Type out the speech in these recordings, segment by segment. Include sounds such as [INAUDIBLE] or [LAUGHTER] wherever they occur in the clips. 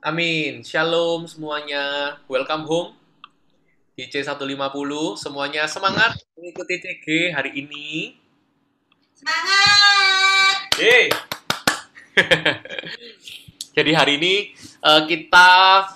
Amin. Shalom semuanya. Welcome home di C150. Semuanya semangat mengikuti CG hari ini. Semangat! Yeay. [LAUGHS] Jadi hari ini eh, kita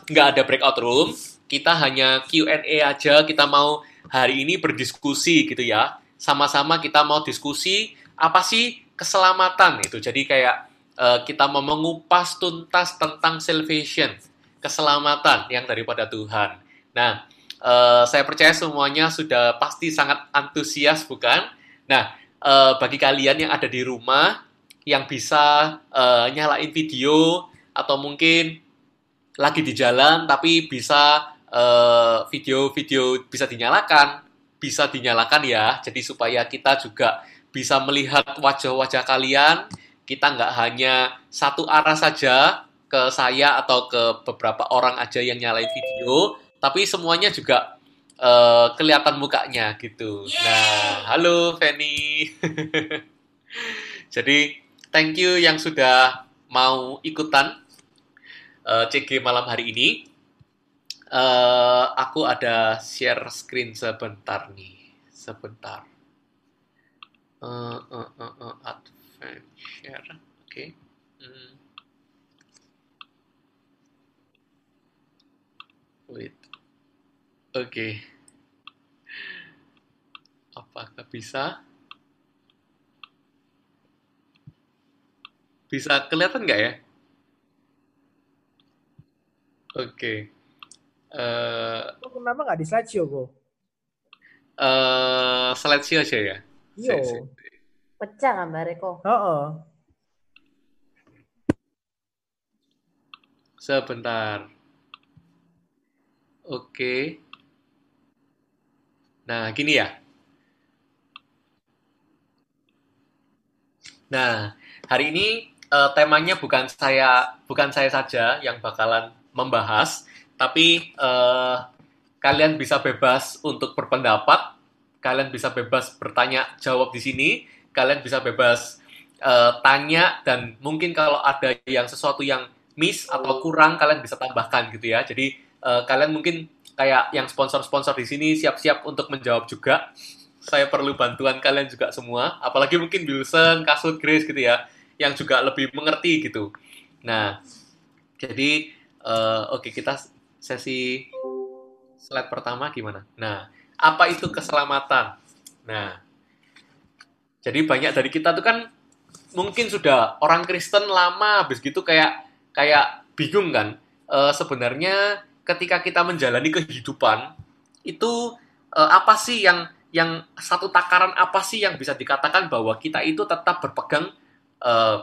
nggak ada breakout room, kita hanya Q&A aja. Kita mau hari ini berdiskusi gitu ya. Sama-sama kita mau diskusi apa sih keselamatan itu. Jadi kayak eh, kita mau mengupas tuntas tentang salvation, keselamatan yang daripada Tuhan. Nah, eh, saya percaya semuanya sudah pasti sangat antusias bukan? Nah, eh, bagi kalian yang ada di rumah yang bisa eh, nyalain video atau mungkin lagi di jalan tapi bisa eh, video-video bisa dinyalakan, bisa dinyalakan ya. Jadi supaya kita juga bisa melihat wajah-wajah kalian. Kita nggak hanya satu arah saja ke saya atau ke beberapa orang aja yang nyalain video, tapi semuanya juga eh, kelihatan mukanya gitu. Nah, halo Feni. [LAUGHS] Jadi thank you yang sudah mau ikutan eh, CG malam hari ini. Eh, aku ada share screen sebentar nih, sebentar. Eh, eh, eh, eh, advance share, oke. Hmm. Wait, oke. Apakah bisa? Bisa kelihatan nggak ya? Oke. Eh, Kok kenapa nggak di slideshow, Go? eh, slideshow aja ya. Iya. Si- si- Pecah gambarnya kok. Heeh. Sebentar. Oke. Nah, gini ya. Nah, hari ini eh, temanya bukan saya bukan saya saja yang bakalan membahas, tapi eh, kalian bisa bebas untuk berpendapat, kalian bisa bebas bertanya jawab di sini, kalian bisa bebas eh, tanya dan mungkin kalau ada yang sesuatu yang miss atau kurang kalian bisa tambahkan gitu ya. Jadi eh, kalian mungkin kayak yang sponsor-sponsor di sini siap-siap untuk menjawab juga. Saya perlu bantuan kalian juga semua, apalagi mungkin Wilson, Kasut, Grace gitu ya, yang juga lebih mengerti gitu. Nah, jadi eh, oke kita sesi slide pertama gimana? Nah, apa itu keselamatan? Nah, jadi banyak dari kita tuh kan mungkin sudah orang Kristen lama habis gitu kayak kayak bingung kan Eh, sebenarnya ketika kita menjalani kehidupan itu eh, apa sih yang yang satu takaran apa sih yang bisa dikatakan bahwa kita itu tetap berpegang eh,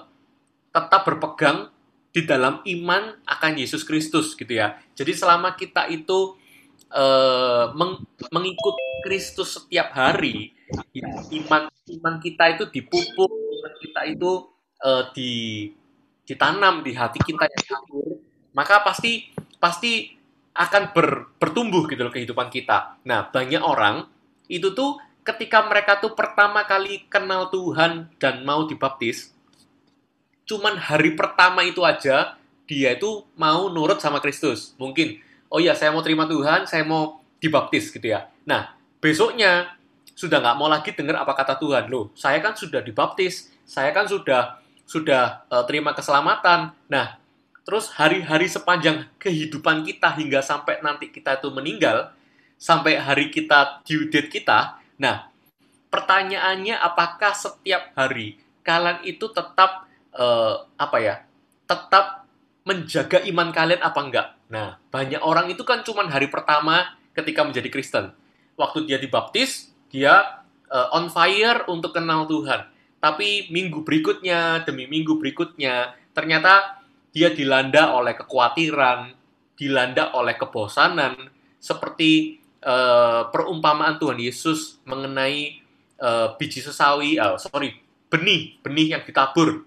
tetap berpegang di dalam iman akan Yesus Kristus gitu ya. Jadi selama kita itu eh, meng- mengikut Kristus setiap hari, iman iman kita itu dipupuk, iman kita itu eh, di ditanam di hati kita yang kabur, maka pasti pasti akan ber- bertumbuh gitu loh kehidupan kita. Nah, banyak orang itu tuh ketika mereka tuh pertama kali kenal Tuhan dan mau dibaptis, cuman hari pertama itu aja dia itu mau nurut sama Kristus. Mungkin, oh iya saya mau terima Tuhan, saya mau dibaptis gitu ya. Nah, besoknya sudah nggak mau lagi dengar apa kata Tuhan. Loh, saya kan sudah dibaptis, saya kan sudah sudah eh, terima keselamatan. Nah, terus hari-hari sepanjang kehidupan kita hingga sampai nanti kita itu meninggal, sampai hari kita due date kita. Nah, pertanyaannya apakah setiap hari kalian itu tetap eh, apa ya? Tetap menjaga iman kalian apa enggak? Nah, banyak orang itu kan cuman hari pertama ketika menjadi Kristen. Waktu dia dibaptis, dia eh, on fire untuk kenal Tuhan. Tapi minggu berikutnya demi minggu berikutnya, ternyata dia dilanda oleh kekhawatiran, dilanda oleh kebosanan, seperti eh, perumpamaan Tuhan Yesus mengenai eh, biji sesawi, oh, sorry, benih, benih yang ditabur.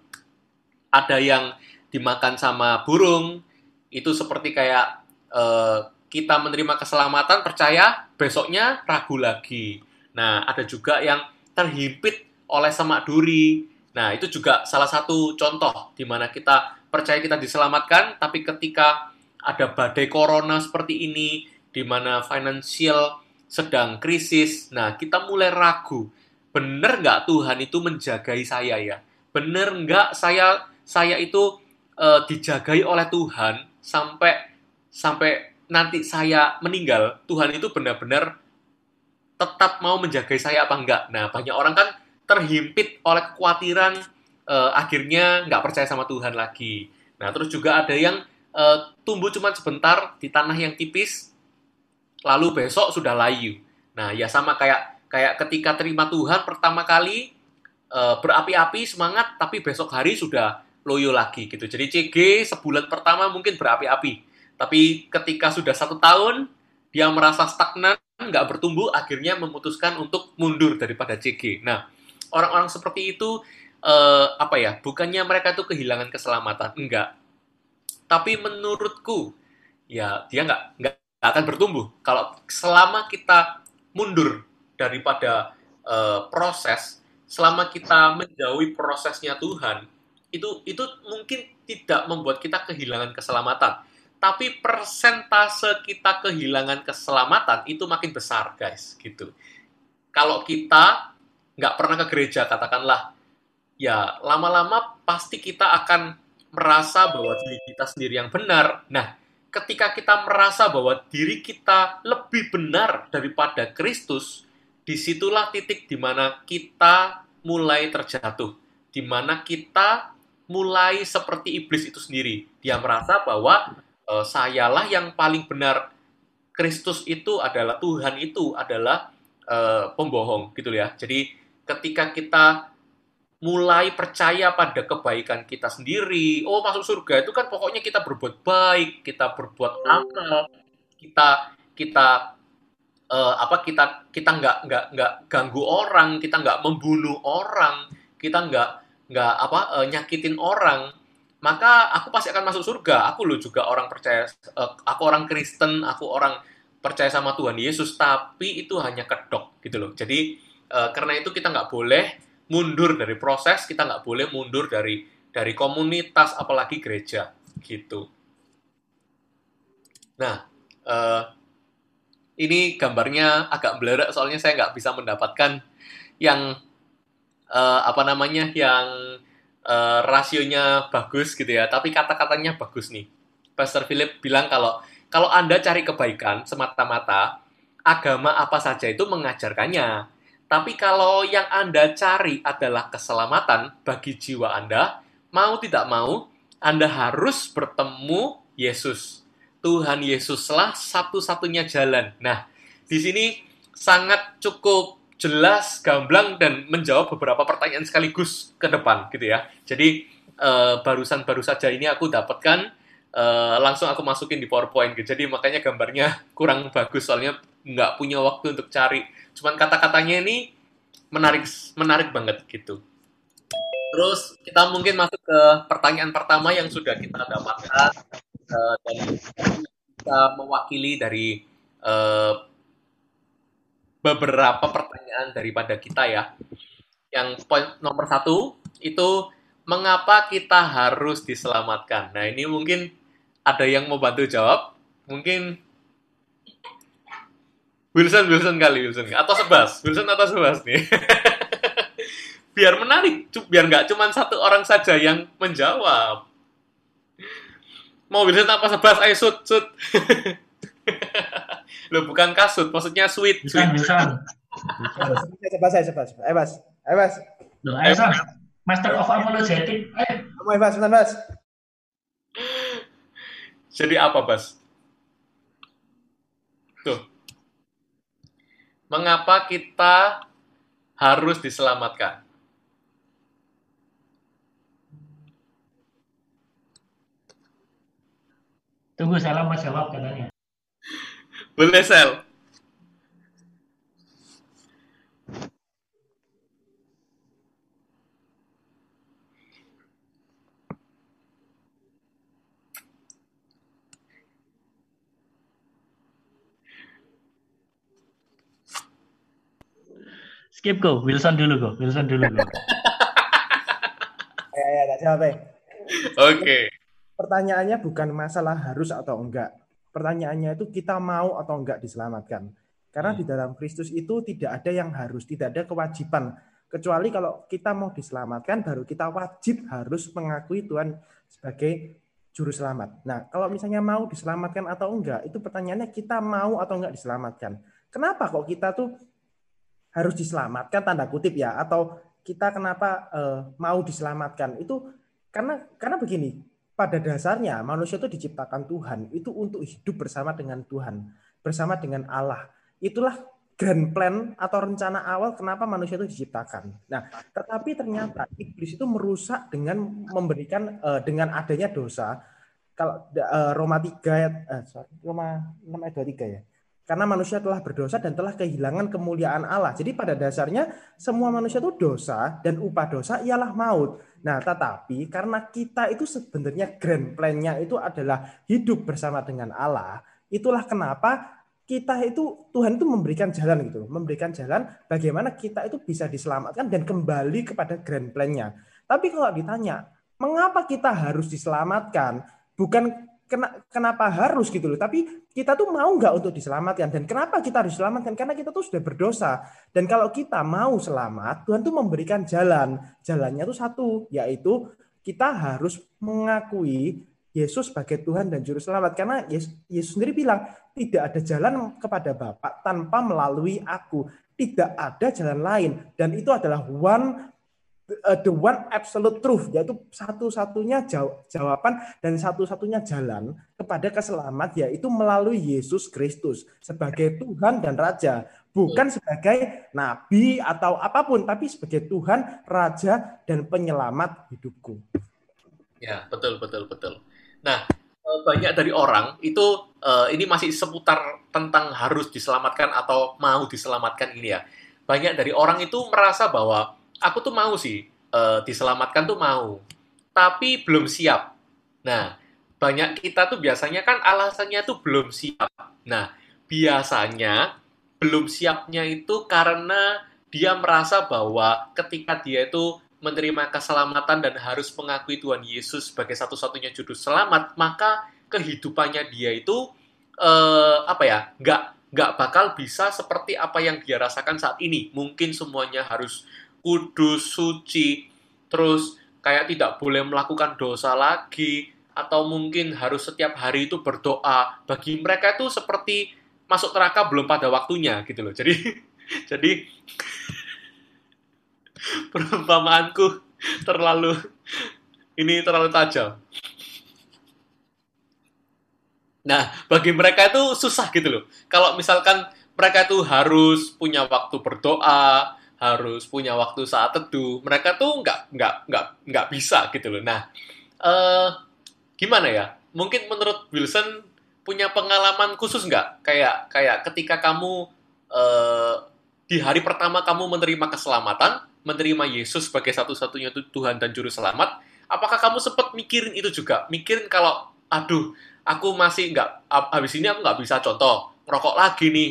Ada yang dimakan sama burung, itu seperti kayak eh, kita menerima keselamatan, percaya, besoknya ragu lagi. Nah, ada juga yang terhimpit oleh semak duri. Nah, itu juga salah satu contoh di mana kita percaya kita diselamatkan, tapi ketika ada badai corona seperti ini, di mana financial sedang krisis. Nah, kita mulai ragu, bener nggak Tuhan itu menjagai saya ya? Bener nggak saya saya itu uh, dijagai oleh Tuhan sampai sampai nanti saya meninggal, Tuhan itu benar-benar tetap mau menjagai saya apa enggak. Nah, banyak orang kan terhimpit oleh kekhawatiran uh, akhirnya nggak percaya sama Tuhan lagi. Nah, terus juga ada yang uh, tumbuh cuma sebentar di tanah yang tipis, lalu besok sudah layu. Nah, ya sama kayak kayak ketika terima Tuhan pertama kali uh, berapi-api semangat, tapi besok hari sudah loyo lagi gitu. Jadi CG sebulan pertama mungkin berapi-api tapi ketika sudah satu tahun, dia merasa stagnan, nggak bertumbuh, akhirnya memutuskan untuk mundur daripada CG. Nah, orang-orang seperti itu, eh, apa ya, bukannya mereka itu kehilangan keselamatan, enggak. Tapi menurutku, ya dia nggak, nggak akan bertumbuh. Kalau selama kita mundur daripada eh, proses, selama kita menjauhi prosesnya Tuhan, itu itu mungkin tidak membuat kita kehilangan keselamatan tapi persentase kita kehilangan keselamatan itu makin besar, guys, gitu. Kalau kita nggak pernah ke gereja, katakanlah, ya lama-lama pasti kita akan merasa bahwa diri kita sendiri yang benar. Nah, ketika kita merasa bahwa diri kita lebih benar daripada Kristus, di situlah titik di mana kita mulai terjatuh, di mana kita mulai seperti iblis itu sendiri. Dia merasa bahwa uh, sayalah yang paling benar. Kristus itu adalah Tuhan itu adalah uh, pembohong gitu ya. Jadi ketika kita mulai percaya pada kebaikan kita sendiri, oh masuk surga itu kan pokoknya kita berbuat baik, kita berbuat amal, kita kita uh, apa kita kita nggak nggak nggak ganggu orang, kita nggak membunuh orang, kita nggak nggak apa uh, nyakitin orang, maka aku pasti akan masuk surga. Aku loh juga orang percaya, uh, aku orang Kristen, aku orang percaya sama Tuhan Yesus, tapi itu hanya kedok gitu loh. Jadi uh, karena itu kita nggak boleh mundur dari proses, kita nggak boleh mundur dari dari komunitas, apalagi gereja gitu. Nah, uh, ini gambarnya agak blur soalnya saya nggak bisa mendapatkan yang uh, apa namanya yang uh, rasionya bagus gitu ya, tapi kata-katanya bagus nih. Pastor Philip bilang kalau kalau Anda cari kebaikan semata-mata, agama apa saja itu mengajarkannya. Tapi kalau yang Anda cari adalah keselamatan bagi jiwa Anda, mau tidak mau, Anda harus bertemu Yesus. Tuhan Yesuslah satu-satunya jalan. Nah, di sini sangat cukup jelas, gamblang dan menjawab beberapa pertanyaan sekaligus ke depan gitu ya. Jadi uh, barusan baru saja ini aku dapatkan uh, langsung aku masukin di PowerPoint gitu. Jadi makanya gambarnya kurang bagus soalnya nggak punya waktu untuk cari. Cuman kata-katanya ini menarik menarik banget gitu. Terus kita mungkin masuk ke pertanyaan pertama yang sudah kita dapatkan uh, dan kita mewakili dari uh, beberapa pertanyaan daripada kita ya. Yang poin nomor satu itu mengapa kita harus diselamatkan. Nah ini mungkin ada yang mau bantu jawab. Mungkin Wilson, Wilson kali, Wilson. Atau Sebas, Wilson atau Sebas nih. [LAUGHS] biar menarik, biar nggak cuma satu orang saja yang menjawab. Mau Wilson apa Sebas? Ayo, sud, sud. Lo bukan kasut, maksudnya sweet. Bisa, bisa. Coba saya, coba, coba. Ayo, Bas. Ayo, Bas. Loh, ayo, Bas. Master of Apologetic. Ayo. Ayo, Bas, bentar, Bas. Jadi apa, Bas? Tuh. Mengapa kita harus diselamatkan? Tunggu, saya lama jawab katanya. Boleh, Sel. Skip go, Wilson dulu go, Wilson dulu go. ya, ya, tak jawab, Oke. pertanyaannya bukan masalah harus atau enggak. Pertanyaannya itu kita mau atau enggak diselamatkan. Karena Hmm. di dalam Kristus itu tidak ada yang harus, tidak ada kewajiban. Kecuali kalau kita mau diselamatkan, baru kita wajib harus mengakui Tuhan sebagai juru selamat. Nah, kalau misalnya mau diselamatkan atau enggak, itu pertanyaannya kita mau atau enggak diselamatkan. Kenapa kok kita tuh harus diselamatkan tanda kutip ya atau kita kenapa eh, mau diselamatkan? Itu karena karena begini pada dasarnya manusia itu diciptakan Tuhan itu untuk hidup bersama dengan Tuhan bersama dengan Allah. Itulah grand plan atau rencana awal kenapa manusia itu diciptakan. Nah tetapi ternyata iblis itu merusak dengan memberikan eh, dengan adanya dosa. Kalau eh, Roma 3 ayat eh, sorry, Roma 6 ayat 23 ya karena manusia telah berdosa dan telah kehilangan kemuliaan Allah. Jadi pada dasarnya semua manusia itu dosa dan upah dosa ialah maut. Nah, tetapi karena kita itu sebenarnya grand plan-nya itu adalah hidup bersama dengan Allah, itulah kenapa kita itu Tuhan itu memberikan jalan gitu, memberikan jalan bagaimana kita itu bisa diselamatkan dan kembali kepada grand plan-nya. Tapi kalau ditanya, mengapa kita harus diselamatkan? Bukan kena, kenapa harus gitu loh. Tapi kita tuh mau nggak untuk diselamatkan. Dan kenapa kita harus diselamatkan? Karena kita tuh sudah berdosa. Dan kalau kita mau selamat, Tuhan tuh memberikan jalan. Jalannya tuh satu, yaitu kita harus mengakui Yesus sebagai Tuhan dan Juru Selamat. Karena Yesus, Yesus sendiri bilang, tidak ada jalan kepada Bapa tanpa melalui aku. Tidak ada jalan lain. Dan itu adalah one uh, the one absolute truth yaitu satu-satunya jaw- jawaban dan satu-satunya jalan kepada keselamat yaitu melalui Yesus Kristus sebagai Tuhan dan Raja bukan sebagai nabi atau apa pun tapi sebagai Tuhan Raja dan penyelamat hidupku. Ya, betul betul betul. Nah, eh, banyak dari orang itu eh, ini masih seputar tentang harus diselamatkan atau mau diselamatkan ini ya. Banyak dari orang itu merasa bahwa aku tuh mau sih eh, diselamatkan tuh mau, tapi belum siap. Nah, banyak kita tuh biasanya kan alasannya tuh belum siap. Nah, biasanya belum siapnya itu karena dia merasa bahwa ketika dia itu menerima keselamatan dan harus mengakui Tuhan Yesus sebagai satu-satunya juru selamat, maka kehidupannya dia itu eh, apa ya, nggak nggak bakal bisa seperti apa yang dia rasakan saat ini. Mungkin semuanya harus kudus, suci, terus kayak tidak boleh melakukan dosa lagi, atau mungkin harus setiap hari itu berdoa. Bagi mereka itu seperti masuk neraka belum pada waktunya gitu loh. Jadi [LAUGHS] jadi [LAUGHS] perumpamaanku terlalu ini terlalu tajam. Nah, bagi mereka itu susah gitu loh. Kalau misalkan mereka itu harus punya waktu berdoa, harus punya waktu saat teduh, mereka tuh nggak nggak nggak nggak bisa gitu loh. Nah, eh, gimana ya? Mungkin menurut Wilson punya pengalaman khusus nggak? Kayak kayak ketika kamu eh, di hari pertama kamu menerima keselamatan, menerima Yesus sebagai satu-satunya Tuhan dan Juru Selamat, apakah kamu sempat mikirin itu juga? Mikirin kalau, aduh, aku masih nggak, habis ini aku nggak bisa contoh, ngerokok lagi nih.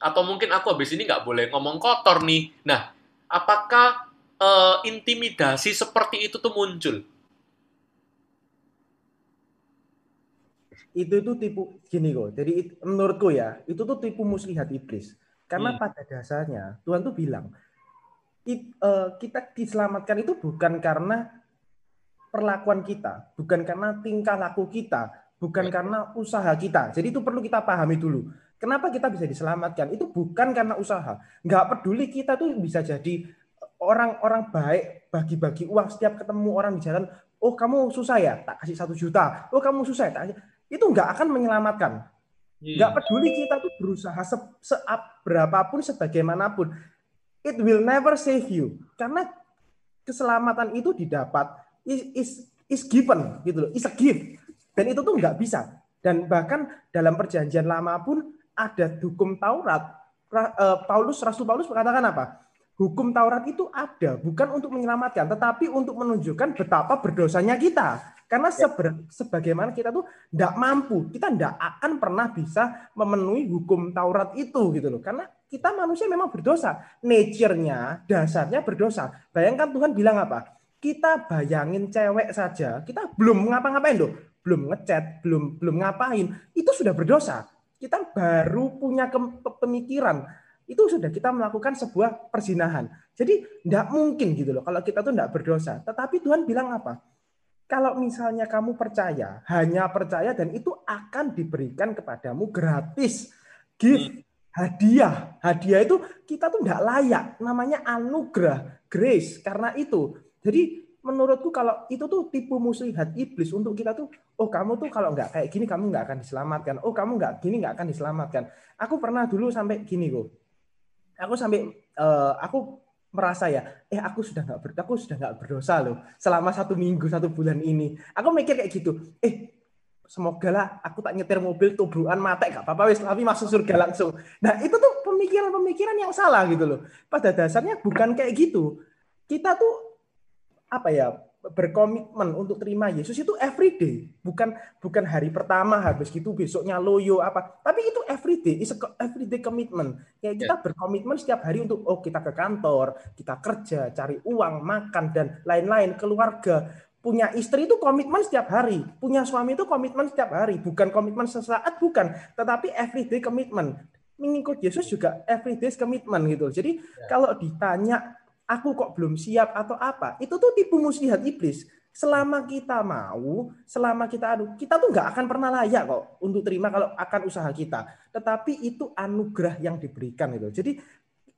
Atau mungkin aku habis ini nggak boleh ngomong kotor nih. Nah, apakah eh, intimidasi seperti itu tuh muncul? Itu tuh tipu gini kok. Jadi it- menurutku ya, itu tuh tipu muslihat iblis. Karena Hmm. pada dasarnya Tuhan tuh bilang, "It- eh, kita diselamatkan itu bukan karena perlakuan kita, bukan karena tingkah laku kita, bukan Ya. karena usaha kita. Jadi itu perlu kita pahami dulu. Kenapa kita bisa diselamatkan? Itu bukan karena usaha. Nggak peduli kita tuh bisa jadi orang-orang baik, bagi-bagi uang setiap ketemu orang di jalan. Oh kamu susah ya, tak kasih satu juta. Oh kamu susah ya, tak kasih. Itu nggak akan menyelamatkan. Nggak peduli kita tuh berusaha se, se berapapun, sebagaimanapun. It will never save you. Karena keselamatan itu didapat is, is, is given gitu loh, is a gift. Dan itu tuh nggak bisa. Dan bahkan dalam perjanjian lama pun ada hukum Taurat. Ra- eh, Paulus Rasul Paulus mengatakan apa? Hukum Taurat itu ada bukan untuk menyelamatkan, tetapi untuk menunjukkan betapa berdosanya kita. Karena seber- sebagaimana kita tuh tidak mampu, kita tidak akan pernah bisa memenuhi hukum Taurat itu gitu loh. Karena kita manusia memang berdosa, nature-nya, dasarnya berdosa. Bayangkan Tuhan bilang apa? Kita bayangin cewek saja, kita belum ngapa-ngapain loh. belum ngechat, belum belum ngapain, itu sudah berdosa. Kita baru punya pemikiran, itu sudah kita melakukan sebuah perzinahan. Jadi tidak mungkin gitu loh kalau kita tuh tidak berdosa. Tetapi Tuhan bilang apa? Kalau misalnya kamu percaya, hanya percaya dan itu akan diberikan kepadamu gratis. Gift, hadiah. Hadiah itu kita tuh tidak layak. Namanya anugerah, grace. Karena itu. Jadi menurutku kalau itu tuh tipu muslihat iblis untuk kita tuh oh kamu tuh kalau nggak kayak gini kamu nggak akan diselamatkan. Oh kamu nggak gini nggak akan diselamatkan. Aku pernah dulu sampai gini kok aku sampai uh, aku merasa ya eh aku sudah nggak ber, aku sudah nggak berdosa loh selama satu minggu satu bulan ini. Aku mikir kayak gitu eh semoga lah aku tak nyetir mobil tubruan mati gak apa-apa wis tapi masuk surga langsung. Nah itu tuh pemikiran-pemikiran yang salah gitu loh. Pada dasarnya bukan kayak gitu. Kita tuh apa ya berkomitmen untuk terima Yesus itu everyday bukan bukan hari pertama habis gitu besoknya loyo apa. Tapi itu everyday is everyday commitment. Kayak kita yeah. berkomitmen setiap hari untuk oh kita ke kantor kita kerja cari uang makan dan lain-lain. Keluarga punya istri itu komitmen setiap hari. Punya suami itu komitmen setiap hari. Bukan komitmen sesaat bukan. Tetapi everyday komitmen mengikut Yesus juga everyday komitmen gitu. Jadi yeah. kalau ditanya aku kok belum siap atau apa, itu tuh tipu muslihat iblis. Selama kita mau, selama kita adu, kita tuh nggak akan pernah layak kok untuk terima kalau akan usaha kita. Tetapi itu anugerah yang diberikan itu. Jadi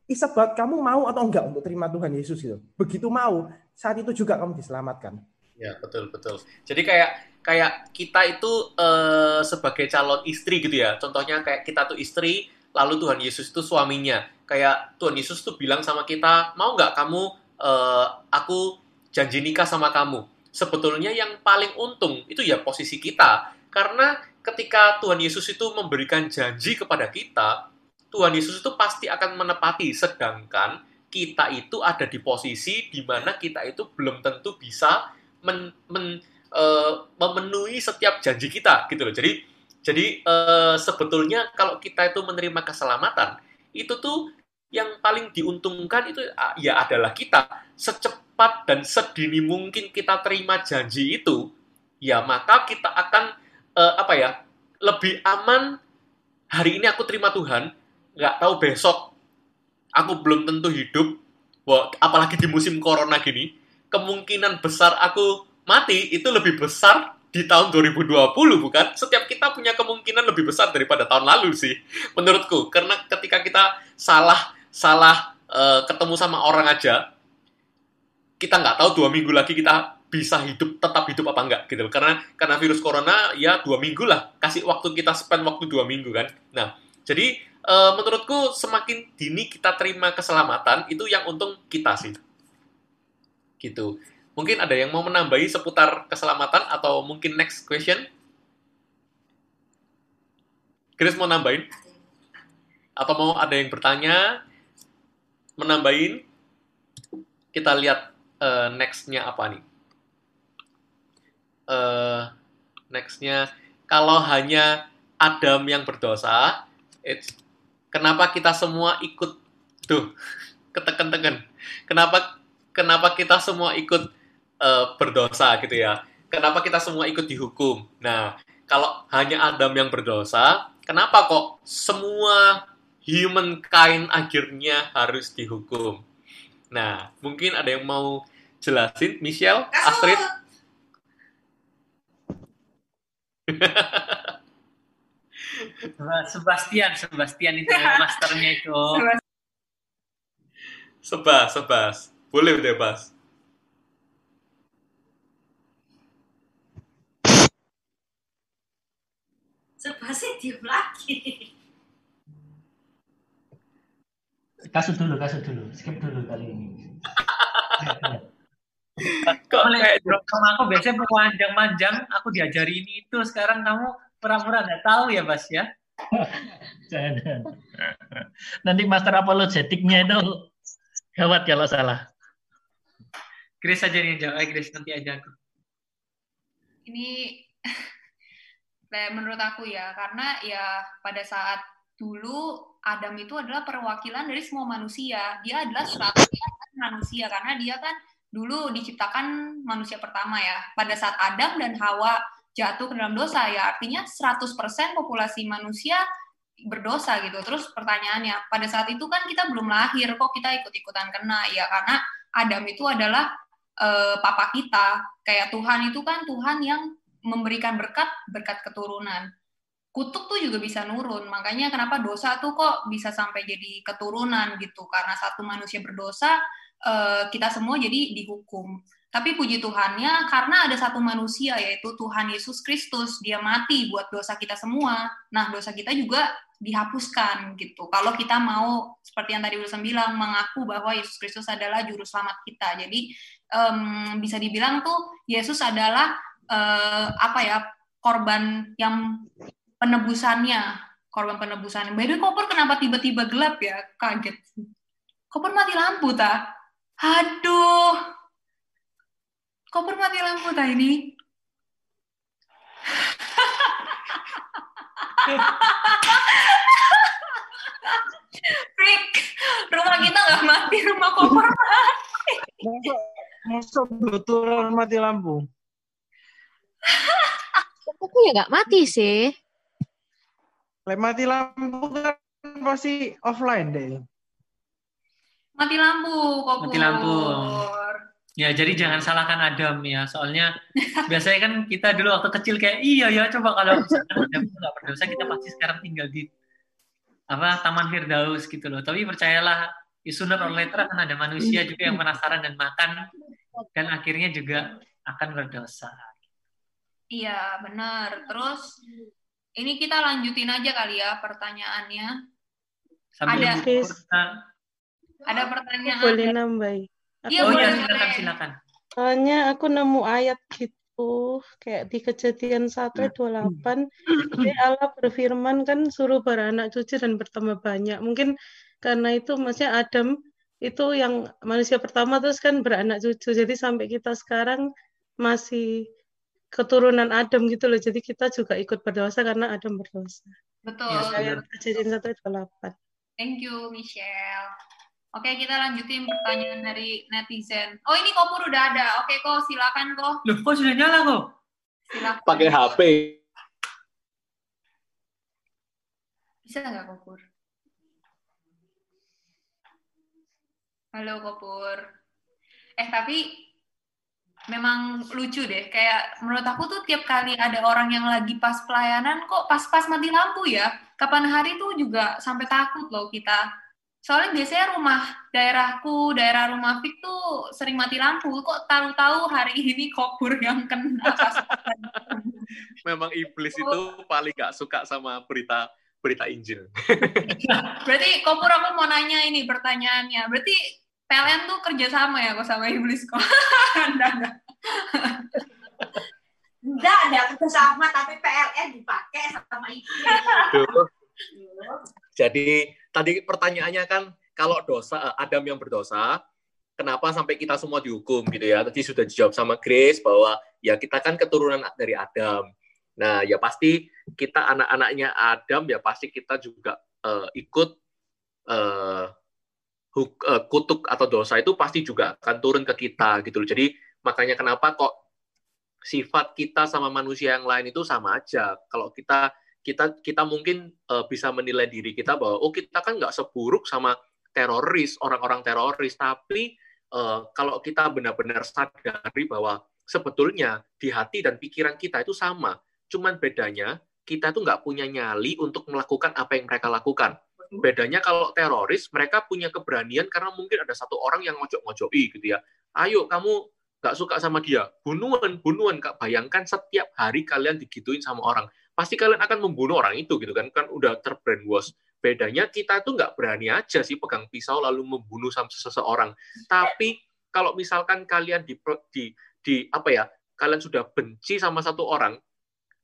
isabot kamu mau atau enggak untuk terima Tuhan Yesus itu. Begitu mau, saat itu juga kamu diselamatkan. Ya betul betul. Jadi kayak kayak kita itu uh, sebagai calon istri gitu ya. Contohnya kayak kita tuh istri, lalu Tuhan Yesus itu suaminya kayak Tuhan Yesus tuh bilang sama kita, mau nggak kamu, uh, aku janji nikah sama kamu. Sebetulnya yang paling untung itu ya posisi kita. Karena ketika Tuhan Yesus itu memberikan janji kepada kita, Tuhan Yesus itu pasti akan menepati. Sedangkan kita itu ada di posisi di mana kita itu belum tentu bisa men, men, uh, memenuhi setiap janji kita gitu loh. Jadi jadi uh, sebetulnya kalau kita itu menerima keselamatan, itu tuh yang paling diuntungkan itu ya adalah kita. Secepat dan sedini mungkin kita terima janji itu ya maka kita akan uh, apa ya lebih aman. Hari ini aku terima Tuhan nggak tahu besok aku belum tentu hidup Wah, apalagi di musim corona gini kemungkinan besar aku mati itu lebih besar di tahun 2020 bukan? Setiap kita punya kemungkinan lebih besar daripada tahun lalu sih menurutku. Karena ketika kita salah salah uh, ketemu sama orang aja kita nggak tahu dua minggu lagi kita bisa hidup tetap hidup apa enggak gitu karena karena virus corona ya dua minggu lah. Kasih waktu kita spend waktu dua minggu kan? Nah jadi uh, menurutku semakin dini kita terima keselamatan itu yang untung kita sih. Gitu Mungkin ada yang mau menambahi seputar keselamatan atau mungkin next question? Chris mau nambahin? Atau mau ada yang bertanya? Menambahin? Kita lihat uh, next-nya apa nih? Uh, next-nya, kalau hanya Adam yang berdosa, it's, kenapa kita semua ikut tuh [LAUGHS] keteken-teken? Kenapa kenapa kita semua ikut uh, berdosa gitu ya. Kenapa kita semua ikut dihukum? Nah, kalau hanya Adam yang berdosa, kenapa kok semua humankind akhirnya harus dihukum? Nah, mungkin ada yang mau jelasin, Michelle, Astrid? Sebastian, Sebastian itu masternya itu. Sebas, sebas. Boleh bebas. Sebasnya diem lagi. Kasut dulu, kasut dulu. Skip dulu kali ini. Kok kayak sama aku biasanya panjang-panjang, aku diajari ini itu. Sekarang kamu pura-pura nggak tahu ya, Bas ya? [LAUGHS] Jangan. Nanti master apologetiknya itu gawat kalau salah. Grace aja nih jawab, eh, Grace nanti aja aku. Ini [LAUGHS] menurut aku ya karena ya pada saat dulu Adam itu adalah perwakilan dari semua manusia dia adalah satu manusia karena dia kan dulu diciptakan manusia pertama ya pada saat Adam dan Hawa jatuh ke dalam dosa ya artinya 100% populasi manusia berdosa gitu. Terus pertanyaannya, pada saat itu kan kita belum lahir kok kita ikut-ikutan kena ya karena Adam itu adalah eh, papa kita. Kayak Tuhan itu kan Tuhan yang memberikan berkat berkat keturunan. Kutuk tuh juga bisa nurun. Makanya kenapa dosa tuh kok bisa sampai jadi keturunan gitu. Karena satu manusia berdosa eh, kita semua jadi dihukum. Tapi puji Tuhannya karena ada satu manusia yaitu Tuhan Yesus Kristus, dia mati buat dosa kita semua. Nah, dosa kita juga dihapuskan gitu. Kalau kita mau seperti yang tadi Wilson bilang mengaku bahwa Yesus Kristus adalah juru selamat kita. Jadi um, bisa dibilang tuh Yesus adalah uh, apa ya korban yang penebusannya, korban penebusan. By the way, Kopur kenapa tiba-tiba gelap ya? Kaget. Kopur mati lampu ta? Aduh. Kopur mati lampu ta ini? Rick, rumah kita nggak mati, rumah Kopur mati. Masuk betulan mati lampu. Aku ya nggak mati sih. Mati lampu kan pasti offline deh. Mati lampu, Kopur. Mati lampu. Ya, jadi jangan salahkan Adam ya. Soalnya [LAUGHS] biasanya kan kita dulu waktu kecil kayak iya ya coba kalau Adam itu nggak berdosa kita pasti sekarang tinggal di apa Taman Firdaus gitu loh. Tapi percayalah, ya sooner or later akan ada manusia juga yang penasaran dan makan dan akhirnya juga akan berdosa. Iya, benar. Terus ini kita lanjutin aja kali ya pertanyaannya. Sambil Ada. kita- Ada pertanyaan. Boleh nambahin. Iya, oh boleh, ya silakan silakan. Soalnya aku nemu ayat gitu, kayak di kejadian 1 ayat 28, jadi Allah berfirman kan suruh beranak cucu dan bertambah banyak. Mungkin karena itu maksudnya Adam itu yang manusia pertama terus kan beranak cucu. Jadi sampai kita sekarang masih keturunan Adam gitu loh. Jadi kita juga ikut berdosa karena Adam berdosa. Betul. Ayat kejadian 1 ayat 28. Thank you, Michelle. Oke, kita lanjutin pertanyaan dari netizen. Oh, ini Kopur udah ada. Oke, kok silakan kok. Loh, kok sudah nyala kok? Silakan. Pakai HP. Bisa nggak Kopur? Halo Kopur. Eh tapi memang lucu deh. Kayak menurut aku tuh tiap kali ada orang yang lagi pas pelayanan kok pas-pas mati lampu ya. Kapan hari tuh juga sampai takut loh kita. Soalnya biasanya rumah daerahku, daerah rumah Fik tuh sering mati lampu. Kok tahu-tahu hari ini Kopur yang kena pas Memang iblis itu paling gak suka sama berita berita Injil. Berarti Kopur aku mau nanya ini pertanyaannya. Berarti PLN tuh kerjasama ya kok sama iblis [LAUGHS] kok? Enggak, enggak. Enggak ada kerjasama tapi PLN dipakai sama itu. Tuh. Jadi tadi pertanyaannya kan kalau dosa eh, Adam yang berdosa, kenapa sampai kita semua dihukum gitu ya? Tadi sudah dijawab sama Grace bahwa ya kita kan keturunan dari Adam. Nah, ya pasti kita anak-anaknya Adam ya pasti kita juga eh, ikut eh, eh, kutuk atau dosa itu pasti juga akan turun ke kita gitu loh. Jadi makanya kenapa kok sifat kita sama manusia yang lain itu sama aja. Kalau kita kita kita mungkin eh, bisa menilai diri kita bahwa oh kita kan nggak seburuk sama teroris orang-orang teroris tapi eh, kalau kita benar-benar sadari bahwa sebetulnya di hati dan pikiran kita itu sama cuman bedanya kita tuh nggak punya nyali untuk melakukan apa yang mereka lakukan bedanya kalau teroris mereka punya keberanian karena mungkin ada satu orang yang ngojok-ngojoki gitu ya. Ayo kamu nggak suka sama dia. Bunuhan bunuhan. Kak bayangkan setiap hari kalian digituin sama orang. Pasti kalian akan membunuh orang itu gitu kan. Kan udah terbrainwash. Bedanya kita tuh nggak berani aja sih pegang pisau lalu membunuh sama seseorang. Tapi kalau misalkan kalian di, di di apa ya kalian sudah benci sama satu orang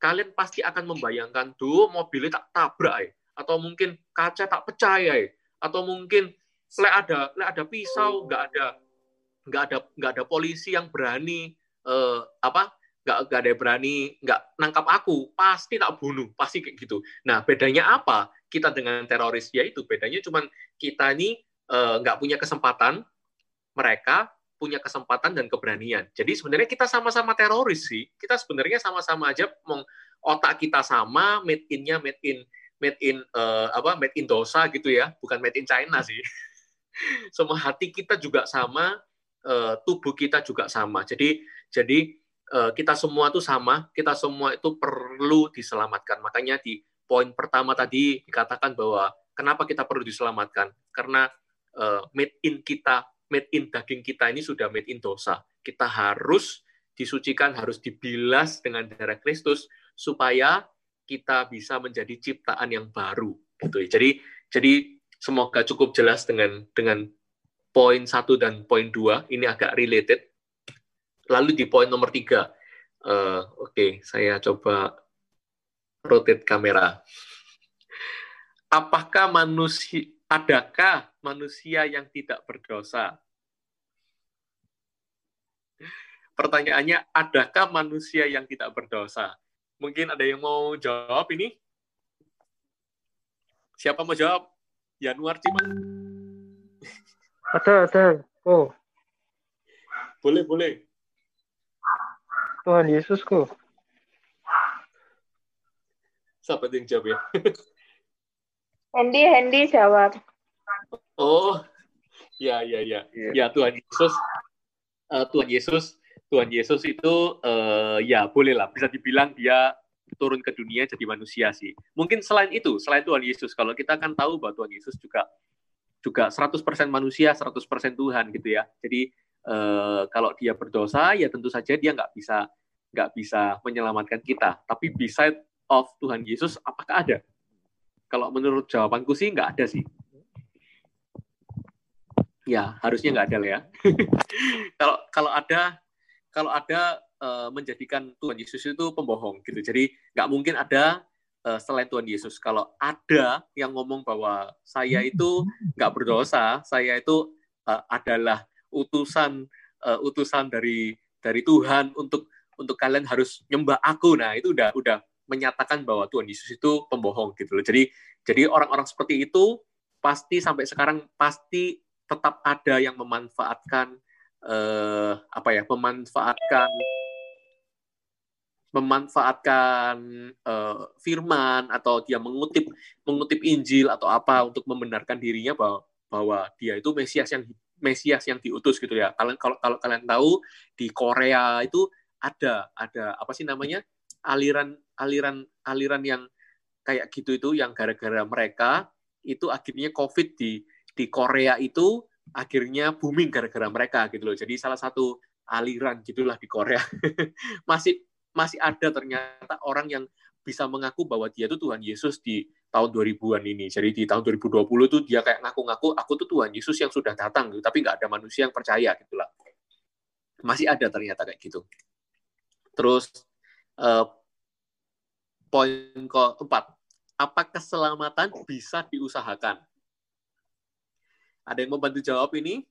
kalian pasti akan membayangkan tuh mobilnya tak tabrak ya atau mungkin kaca tak pecah ya atau mungkin le ada le ada pisau nggak ada nggak ada nggak ada polisi yang berani eh, apa nggak nggak ada yang berani nggak nangkap aku pasti tak bunuh pasti kayak gitu nah bedanya apa kita dengan teroris ya itu bedanya cuman kita ini eh, nggak punya kesempatan mereka punya kesempatan dan keberanian. Jadi sebenarnya kita sama-sama teroris sih. Kita sebenarnya sama-sama aja meng, otak kita sama, made in-nya made in made in uh, apa made in dosa gitu ya, bukan made in China sih. [LAUGHS] Semua hati kita juga sama, uh, tubuh kita juga sama. Jadi jadi uh, kita semua tuh sama, kita semua itu perlu diselamatkan. Makanya di poin pertama tadi dikatakan bahwa kenapa kita perlu diselamatkan? Karena uh, made in kita made in daging kita ini sudah made in dosa. Kita harus disucikan, harus dibilas dengan darah Kristus supaya kita bisa menjadi ciptaan yang baru. Gitu. Jadi jadi semoga cukup jelas dengan dengan poin satu dan poin dua ini agak related. Lalu di poin nomor tiga, uh, oke, okay, saya coba rotate kamera. Apakah manusia adakah manusia yang tidak berdosa? Pertanyaannya, adakah manusia yang tidak berdosa? Mungkin ada yang mau jawab ini? Siapa mau jawab? Januar Cimang? Ada, ada. Oh. Boleh, boleh. Tuhan Yesus kok. Siapa yang jawab ya? [LAUGHS] Hendy, Hendy jawab. Oh, ya, ya, ya. Ya, Tuhan Yesus. Uh, Tuhan Yesus, Tuhan Yesus itu uh, ya boleh lah bisa dibilang dia turun ke dunia jadi manusia sih. Mungkin selain itu, selain Tuhan Yesus, kalau kita kan tahu bahwa Tuhan Yesus juga juga 100% manusia, 100% Tuhan gitu ya. Jadi uh, kalau dia berdosa, ya tentu saja dia nggak bisa nggak bisa menyelamatkan kita. Tapi beside of Tuhan Yesus, apakah ada? Kalau menurut jawabanku sih nggak ada sih. Ya, harusnya nggak ada lah ya. [LAUGHS] kalau kalau ada kalau ada uh, menjadikan Tuhan Yesus itu pembohong gitu. Jadi nggak mungkin ada uh, selain Tuhan Yesus. Kalau ada yang ngomong bahwa saya itu nggak berdosa, saya itu uh, adalah utusan uh, utusan dari dari Tuhan untuk untuk kalian harus nyembah aku. Nah, itu udah udah menyatakan bahwa Tuhan Yesus itu pembohong gitu loh. Jadi jadi orang-orang seperti itu pasti sampai sekarang pasti tetap ada yang memanfaatkan eh, apa ya memanfaatkan memanfaatkan eh, firman atau dia mengutip mengutip Injil atau apa untuk membenarkan dirinya bahwa bahwa dia itu Mesias yang Mesias yang diutus gitu ya. Kalian kalau kalau kalian tahu di Korea itu ada ada apa sih namanya aliran aliran aliran yang kayak gitu itu yang gara-gara mereka itu akhirnya COVID di di Korea itu akhirnya booming gara-gara mereka gitu loh. Jadi salah satu aliran gitulah di Korea. [LAUGHS] masih masih ada ternyata orang yang bisa mengaku bahwa dia tuh Tuhan Yesus di tahun 2000-an ini. Jadi di tahun 2020 tuh dia kayak ngaku-ngaku aku tuh Tuhan Yesus yang sudah datang gitu, tapi nggak ada manusia yang percaya gitulah. Masih ada ternyata kayak gitu. Terus uh, poin keempat, apa keselamatan bisa diusahakan? Ada yang mau bantu jawab ini?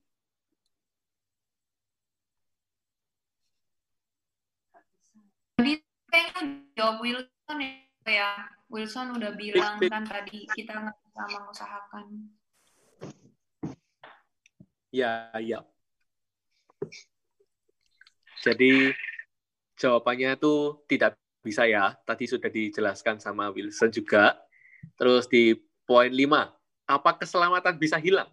Tadi kayaknya jawab Wilson ya. Wilson udah bilang kan tadi kita nggak bisa mengusahakan. Ya, ya. Jadi jawabannya itu tidak bisa ya. Tadi sudah dijelaskan sama Wilson juga. Terus di poin 5, apa keselamatan bisa hilang?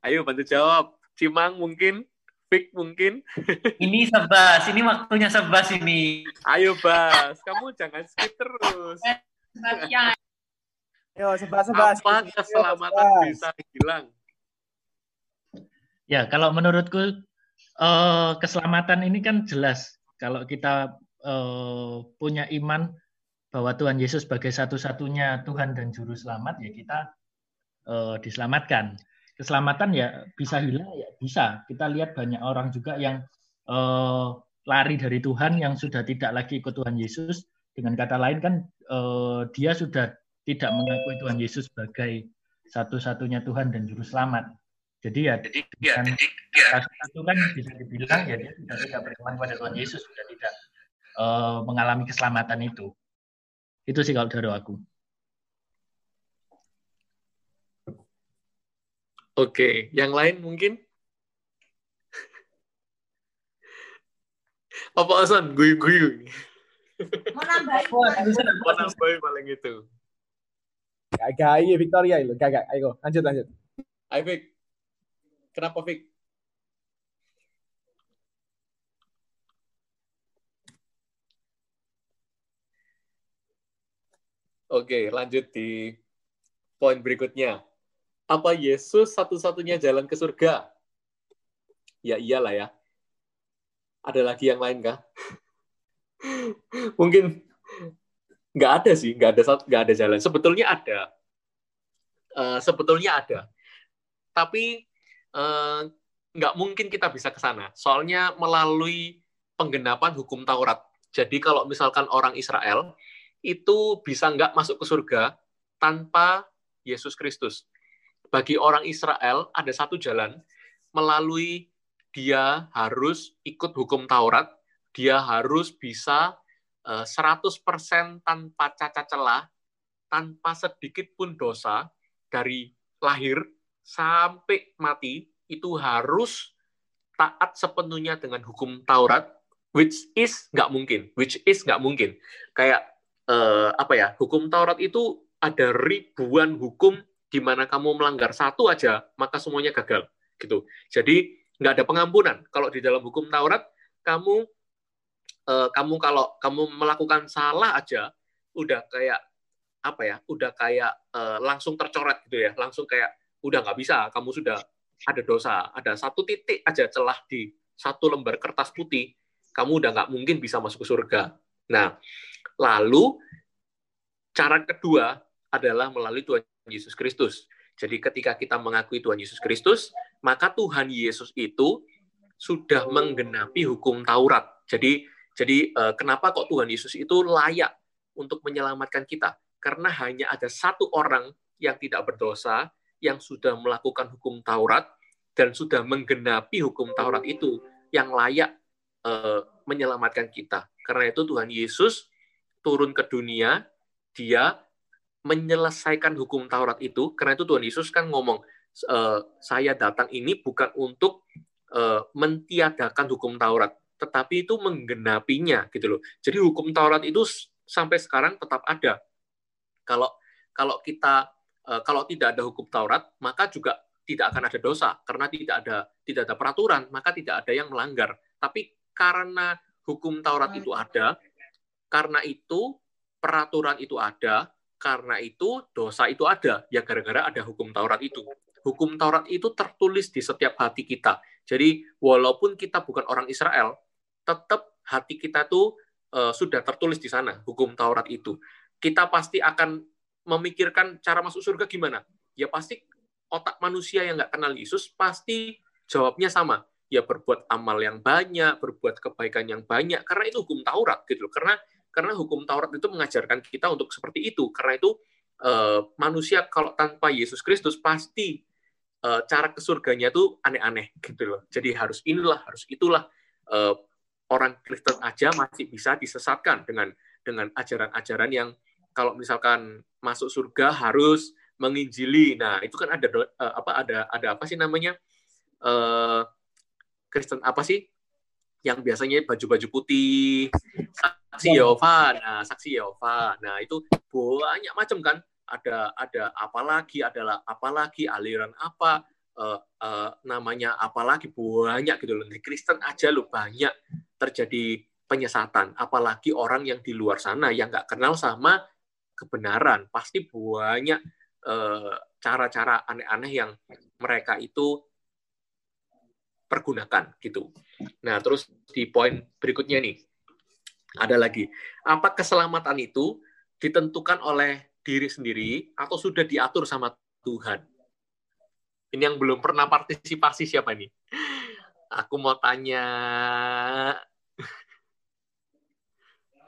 Ayo bantu jawab. Cimang mungkin, Fik mungkin. [LAUGHS] Ini sebas, ini waktunya sebas ini. Ayo Bas, kamu jangan skip terus. Ya. Ayo sebas sebas. Apa keselamatan bisa hilang? Ya, kalau menurutku uh, keselamatan ini kan jelas kalau kita uh, punya iman bahwa Tuhan Yesus sebagai satu-satunya Tuhan dan Juru Selamat, ya kita uh, diselamatkan keselamatan ya bisa hilang ya bisa. Kita lihat banyak orang juga yang uh, lari dari Tuhan yang sudah tidak lagi ikut Tuhan Yesus. Dengan kata lain kan uh, dia sudah tidak mengakui Tuhan Yesus sebagai satu-satunya Tuhan dan juru selamat. Jadi ya, jadi, ya, jadi ya. itu kan bisa dibilang ya dia sudah tidak beriman pada Tuhan Yesus, sudah tidak uh, mengalami keselamatan itu. Itu sih kalau dari aku. Oke, yang lain mungkin? Apa alasan? Guyu-guyu. Mau nambahin. Oh, Mau nambahin paling itu. Gagak, iya Victoria iya, itu. Gagak, ayo lanjut lanjut. Ayo Vic. Kenapa Vic? Oke, lanjut di poin berikutnya. Apa Yesus satu-satunya jalan ke surga? Ya iyalah ya. Ada lagi yang lain kah? [LAUGHS] Mungkin nggak ada sih, nggak ada nggak ada jalan. Sebetulnya ada, uh, sebetulnya ada, tapi uh, nggak mungkin kita bisa ke sana. Soalnya melalui penggenapan hukum Taurat. Jadi kalau misalkan orang Israel itu bisa nggak masuk ke surga tanpa Yesus Kristus. Bagi orang Israel ada satu jalan melalui dia harus ikut hukum Taurat, dia harus bisa 100% eh, tanpa cacat celah, tanpa sedikit pun dosa dari lahir sampai mati itu harus taat sepenuhnya dengan hukum Taurat, which is nggak mungkin, which is nggak mungkin. Kayak uh, apa ya hukum Taurat itu ada ribuan hukum di mana kamu melanggar satu aja maka semuanya gagal gitu. Jadi nggak ada pengampunan. Kalau di dalam hukum Taurat kamu uh, kamu kalau kamu melakukan salah aja udah kayak apa ya udah kayak uh, langsung tercoret gitu ya. Langsung kayak udah nggak bisa kamu sudah ada dosa. Ada satu titik aja celah di satu lembar kertas putih kamu udah nggak mungkin bisa masuk ke surga. Nah Lalu cara kedua adalah melalui Tuhan Yesus Kristus. Jadi ketika kita mengakui Tuhan Yesus Kristus, maka Tuhan Yesus itu sudah menggenapi hukum Taurat. Jadi jadi eh, kenapa kok Tuhan Yesus itu layak untuk menyelamatkan kita? Karena hanya ada satu orang yang tidak berdosa yang sudah melakukan hukum Taurat dan sudah menggenapi hukum Taurat itu yang layak uh, menyelamatkan kita. Karena itu Tuhan Yesus turun ke dunia, dia menyelesaikan hukum Taurat itu, karena itu Tuhan Yesus kan ngomong, e, saya datang ini bukan untuk e, mentiadakan hukum Taurat, tetapi itu menggenapinya gitu loh. Jadi hukum Taurat itu sampai sekarang tetap ada. Kalau kalau kita e, kalau tidak ada hukum Taurat, maka juga tidak akan ada dosa karena tidak ada tidak ada peraturan, maka tidak ada yang melanggar. Tapi karena hukum Taurat itu ada, karena itu peraturan itu ada, karena itu dosa itu ada. Ya gara-gara ada hukum Taurat itu. Hukum Taurat itu tertulis di setiap hati kita. Jadi walaupun kita bukan orang Israel, tetap hati kita tuh uh, sudah tertulis di sana hukum Taurat itu. Kita pasti akan memikirkan cara masuk surga gimana. Ya pasti otak manusia yang nggak kenal Yesus pasti jawabnya sama. Ya berbuat amal yang banyak, berbuat kebaikan yang banyak, karena itu hukum Taurat gitu. Karena karena hukum Taurat itu mengajarkan kita untuk seperti itu. Karena itu uh, manusia kalau tanpa Yesus Kristus pasti uh, cara ke surganya itu aneh-aneh gitu loh. Jadi harus inilah, harus itulah. Uh, orang Kristen aja masih bisa disesatkan dengan dengan ajaran-ajaran yang kalau misalkan masuk surga harus menginjili. Nah, itu kan ada uh, apa ada ada apa sih namanya? Uh, Kristen apa sih? Yang biasanya baju-baju putih, saksi Yehova. Nah, saksi Yehova. Nah, itu banyak macam kan. Ada ada apalagi adalah apalagi aliran apa uh, uh, namanya apalagi banyak gitu loh. Di Kristen aja lo banyak terjadi penyesatan. Apalagi orang yang di luar sana yang nggak kenal sama kebenaran. Pasti banyak eh, cara-cara aneh-aneh yang mereka itu pergunakan gitu. Nah, terus di poin berikutnya nih ada lagi, apa keselamatan itu ditentukan oleh diri sendiri atau sudah diatur sama Tuhan? Ini yang belum pernah partisipasi siapa nih? Aku mau tanya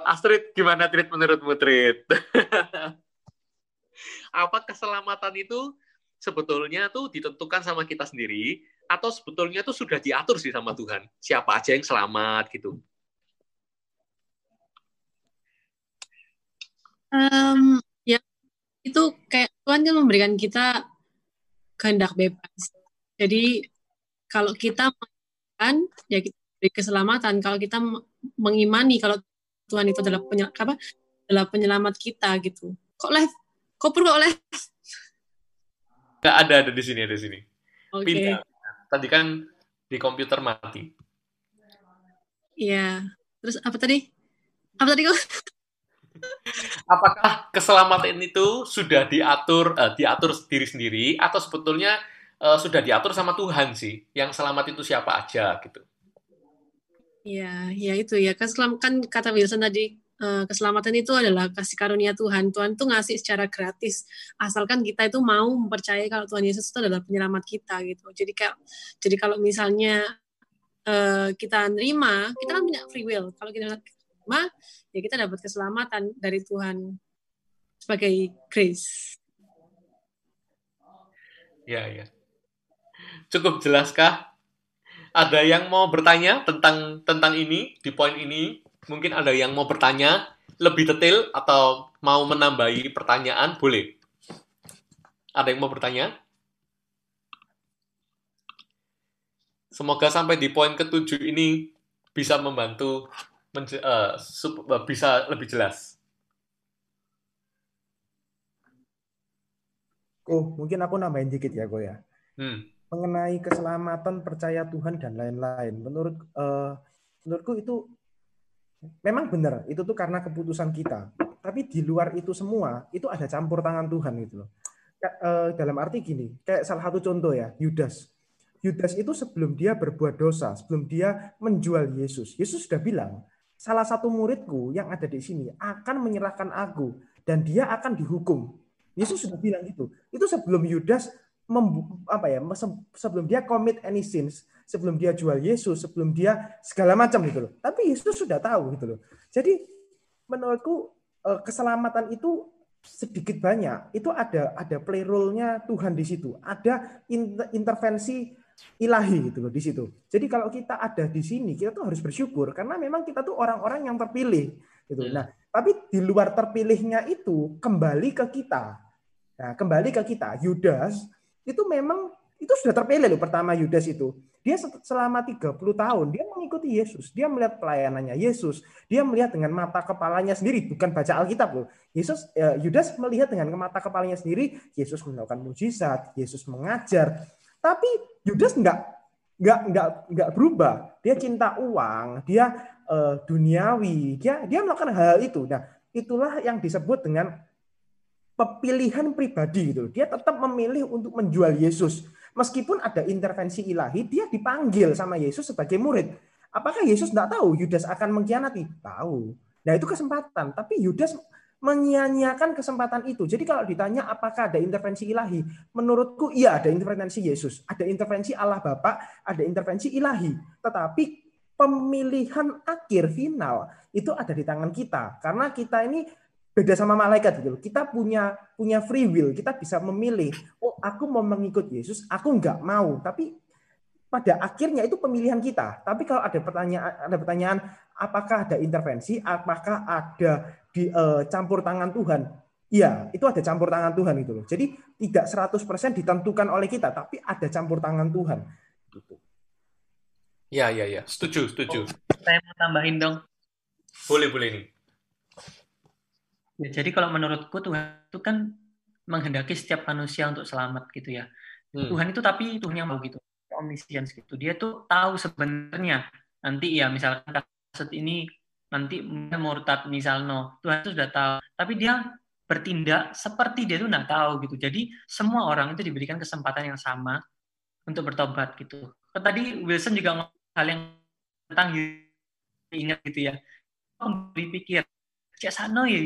Astrid, gimana Trit menurutmu Trit? [LAUGHS] apa keselamatan itu sebetulnya tuh ditentukan sama kita sendiri atau sebetulnya tuh sudah diatur sih sama Tuhan? Siapa aja yang selamat gitu? Um, ya itu kayak Tuhan kan memberikan kita kehendak bebas. Jadi kalau kita kan ya kita beri keselamatan. Kalau kita mengimani kalau Tuhan itu adalah penyel, apa adalah penyelamat kita gitu. Kok live? Kok perlu kok live? Nggak ada ada di sini ada di sini. Oke. Pindah. Tadi kan di komputer mati. Iya. Terus apa tadi? Apa tadi kok? Apakah keselamatan itu sudah diatur eh, diatur diri sendiri atau sebetulnya eh, sudah diatur sama Tuhan sih? Yang selamat itu siapa aja gitu. Iya, ya itu ya. Keselam kan kata Wilson tadi eh, keselamatan itu adalah kasih karunia Tuhan. Tuhan tuh ngasih secara gratis. Asalkan kita itu mau mempercayai kalau Tuhan Yesus itu adalah penyelamat kita gitu. Jadi kayak jadi kalau misalnya eh, kita nerima, kita kan punya free will. Kalau kita nerima, ya kita dapat keselamatan dari Tuhan sebagai grace. Ya, ya. Cukup jelaskah? Ada yang mau bertanya tentang tentang ini di poin ini? Mungkin ada yang mau bertanya lebih detail atau mau menambahi pertanyaan? Boleh. Ada yang mau bertanya? Semoga sampai di poin ketujuh ini bisa membantu menje- eh, sup- eh, bisa lebih jelas. Oh, mungkin aku nambahin dikit ya, Ko ya. Hmm. Mengenai keselamatan, percaya Tuhan dan lain-lain. Menurut eh, menurutku itu memang benar, itu tuh karena keputusan kita. Tapi di luar itu semua, itu ada campur tangan Tuhan gitu loh. Dalam arti gini, kayak salah satu contoh ya, Yudas. Yudas itu sebelum dia berbuat dosa, sebelum dia menjual Yesus, Yesus sudah bilang, salah satu muridku yang ada di sini akan menyerahkan aku dan dia akan dihukum. Yesus sudah bilang gitu. Itu sebelum Yudas apa ya se- sebelum dia commit any sins, sebelum dia jual Yesus, sebelum dia segala macam gitu loh. Tapi Yesus sudah tahu gitu loh. Jadi menurutku eh, keselamatan itu sedikit banyak itu ada ada play role-nya Tuhan di situ. Ada inter- intervensi ilahi gitu loh di situ. Jadi kalau kita ada di sini, kita tuh harus bersyukur karena memang kita tuh orang-orang yang terpilih gitu. Nah, tapi di luar terpilihnya itu kembali ke kita. Nah, kembali ke kita. Yudas itu memang itu sudah terpilih loh pertama Yudas itu. Dia se- selama 30 tahun dia mengikuti Yesus. Dia melihat pelayanannya Yesus. Dia melihat dengan mata kepalanya sendiri, bukan baca Alkitab loh. Yesus eh, Yudas melihat dengan mata kepalanya sendiri, Yesus melakukan mujizat, Yesus mengajar. Tapi Yudas nggak nggak nggak nggak berubah. Dia cinta uang, dia eh, duniawi, dia dia melakukan hal itu. Nah, itulah yang disebut dengan pilihan pribadi gitu. Dia tetap memilih untuk menjual Yesus. Meskipun ada intervensi ilahi, dia dipanggil sama Yesus sebagai murid. Apakah Yesus tidak tahu Yudas akan mengkhianati? Tahu. Nah itu kesempatan. Tapi Yudas menyia-nyiakan kesempatan itu. Jadi kalau ditanya apakah ada intervensi ilahi, menurutku iya ada intervensi Yesus, ada intervensi Allah Bapa, ada intervensi ilahi. Tetapi pemilihan akhir final itu ada di tangan kita. Karena kita ini beda sama malaikat gitu. Kita punya punya free will, kita bisa memilih. Oh, aku mau mengikut Yesus, aku nggak mau. Tapi pada akhirnya itu pemilihan kita. Tapi kalau ada pertanyaan, ada pertanyaan, apakah ada intervensi, apakah ada di eh, campur tangan Tuhan? Iya, itu ada campur tangan Tuhan itu loh. Jadi tidak 100% ditentukan oleh kita, tapi ada campur tangan Tuhan. Gitu. Ya, ya, ya. Setuju, setuju. Saya mau tambahin dong. Boleh, boleh nih. Ya, jadi kalau menurutku Tuhan itu kan menghendaki setiap manusia untuk selamat gitu ya. Hmm. Tuhan itu tapi Tuhan yang mau gitu, omniscience gitu. Dia tuh tahu sebenarnya nanti ya misalkan kasus ini nanti murtad misalnya Tuhan itu sudah tahu, tapi dia bertindak seperti dia tuh nggak tahu gitu. Jadi semua orang itu diberikan kesempatan yang sama untuk bertobat gitu. Tadi Wilson juga ngomong hal yang tentang ingat gitu ya. Berpikir cek sana ya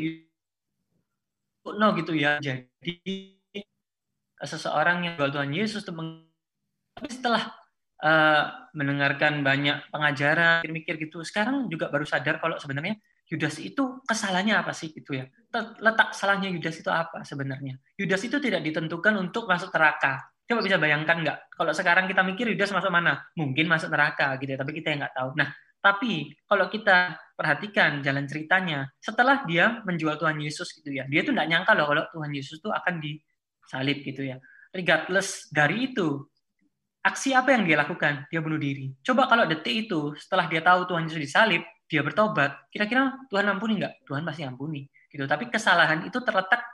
no gitu ya. Jadi seseorang yang Tuhan Yesus meng- tapi setelah eh, mendengarkan banyak pengajaran, mikir gitu, sekarang juga baru sadar kalau sebenarnya Yudas itu kesalahannya apa sih gitu ya. Letak salahnya Yudas itu apa sebenarnya? Yudas itu tidak ditentukan untuk masuk neraka. Coba bisa bayangkan nggak? Kalau sekarang kita mikir Yudas masuk mana? Mungkin masuk neraka gitu ya, tapi kita yang nggak tahu. Nah, tapi kalau kita perhatikan jalan ceritanya, setelah dia menjual Tuhan Yesus gitu ya, dia tuh nggak nyangka loh kalau Tuhan Yesus tuh akan disalib gitu ya. Regardless dari itu, aksi apa yang dia lakukan? Dia bunuh diri. Coba kalau detik itu, setelah dia tahu Tuhan Yesus disalib, dia bertobat, kira-kira Tuhan ampuni nggak? Tuhan pasti ampuni. Gitu. Tapi kesalahan itu terletak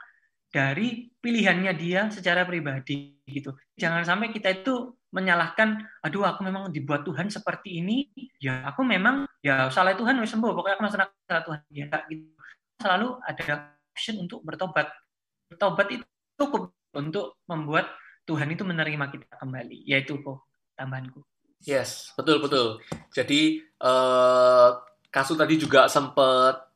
dari pilihannya dia secara pribadi gitu. Jangan sampai kita itu menyalahkan, aduh aku memang dibuat Tuhan seperti ini, ya aku memang ya salah Tuhan wis sembuh, pokoknya aku salah Tuhan. Ya gitu. Selalu ada option untuk bertobat. Bertobat itu cukup untuk membuat Tuhan itu menerima kita kembali. Yaitu kok tambahanku. Yes, betul betul. Jadi eh, Kasu tadi juga sempat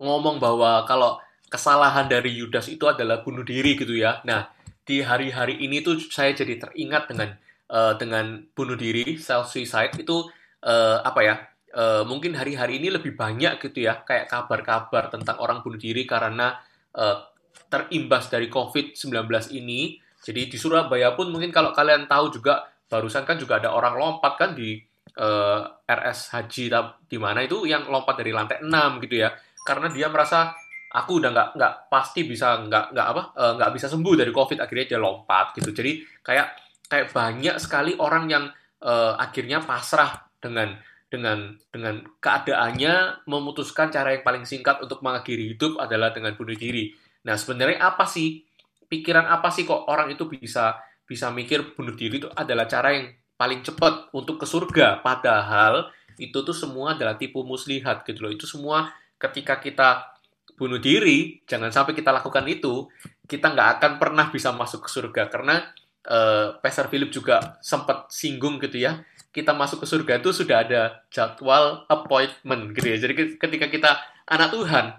ngomong bahwa kalau kesalahan dari Yudas itu adalah bunuh diri gitu ya. Nah, di hari-hari ini tuh saya jadi teringat dengan uh, dengan bunuh diri, self suicide itu uh, apa ya? Uh, mungkin hari-hari ini lebih banyak gitu ya, kayak kabar-kabar tentang orang bunuh diri karena uh, terimbas dari COVID-19 ini. Jadi di Surabaya pun mungkin kalau kalian tahu juga barusan kan juga ada orang lompat kan di uh, RS Haji di mana itu yang lompat dari lantai 6 gitu ya. Karena dia merasa aku udah nggak nggak pasti bisa nggak nggak apa eh, nggak bisa sembuh dari covid akhirnya dia lompat gitu jadi kayak kayak banyak sekali orang yang uh, akhirnya pasrah dengan dengan dengan keadaannya memutuskan cara yang paling singkat untuk mengakhiri hidup adalah dengan bunuh diri nah sebenarnya apa sih pikiran apa sih kok orang itu bisa bisa mikir bunuh diri itu adalah cara yang paling cepat untuk ke surga padahal itu tuh semua adalah tipu muslihat gitu loh itu semua ketika kita bunuh diri, jangan sampai kita lakukan itu, kita nggak akan pernah bisa masuk ke surga karena uh, Pastor Philip juga sempat singgung gitu ya. Kita masuk ke surga itu sudah ada jadwal appointment gitu ya. Jadi ketika kita anak Tuhan,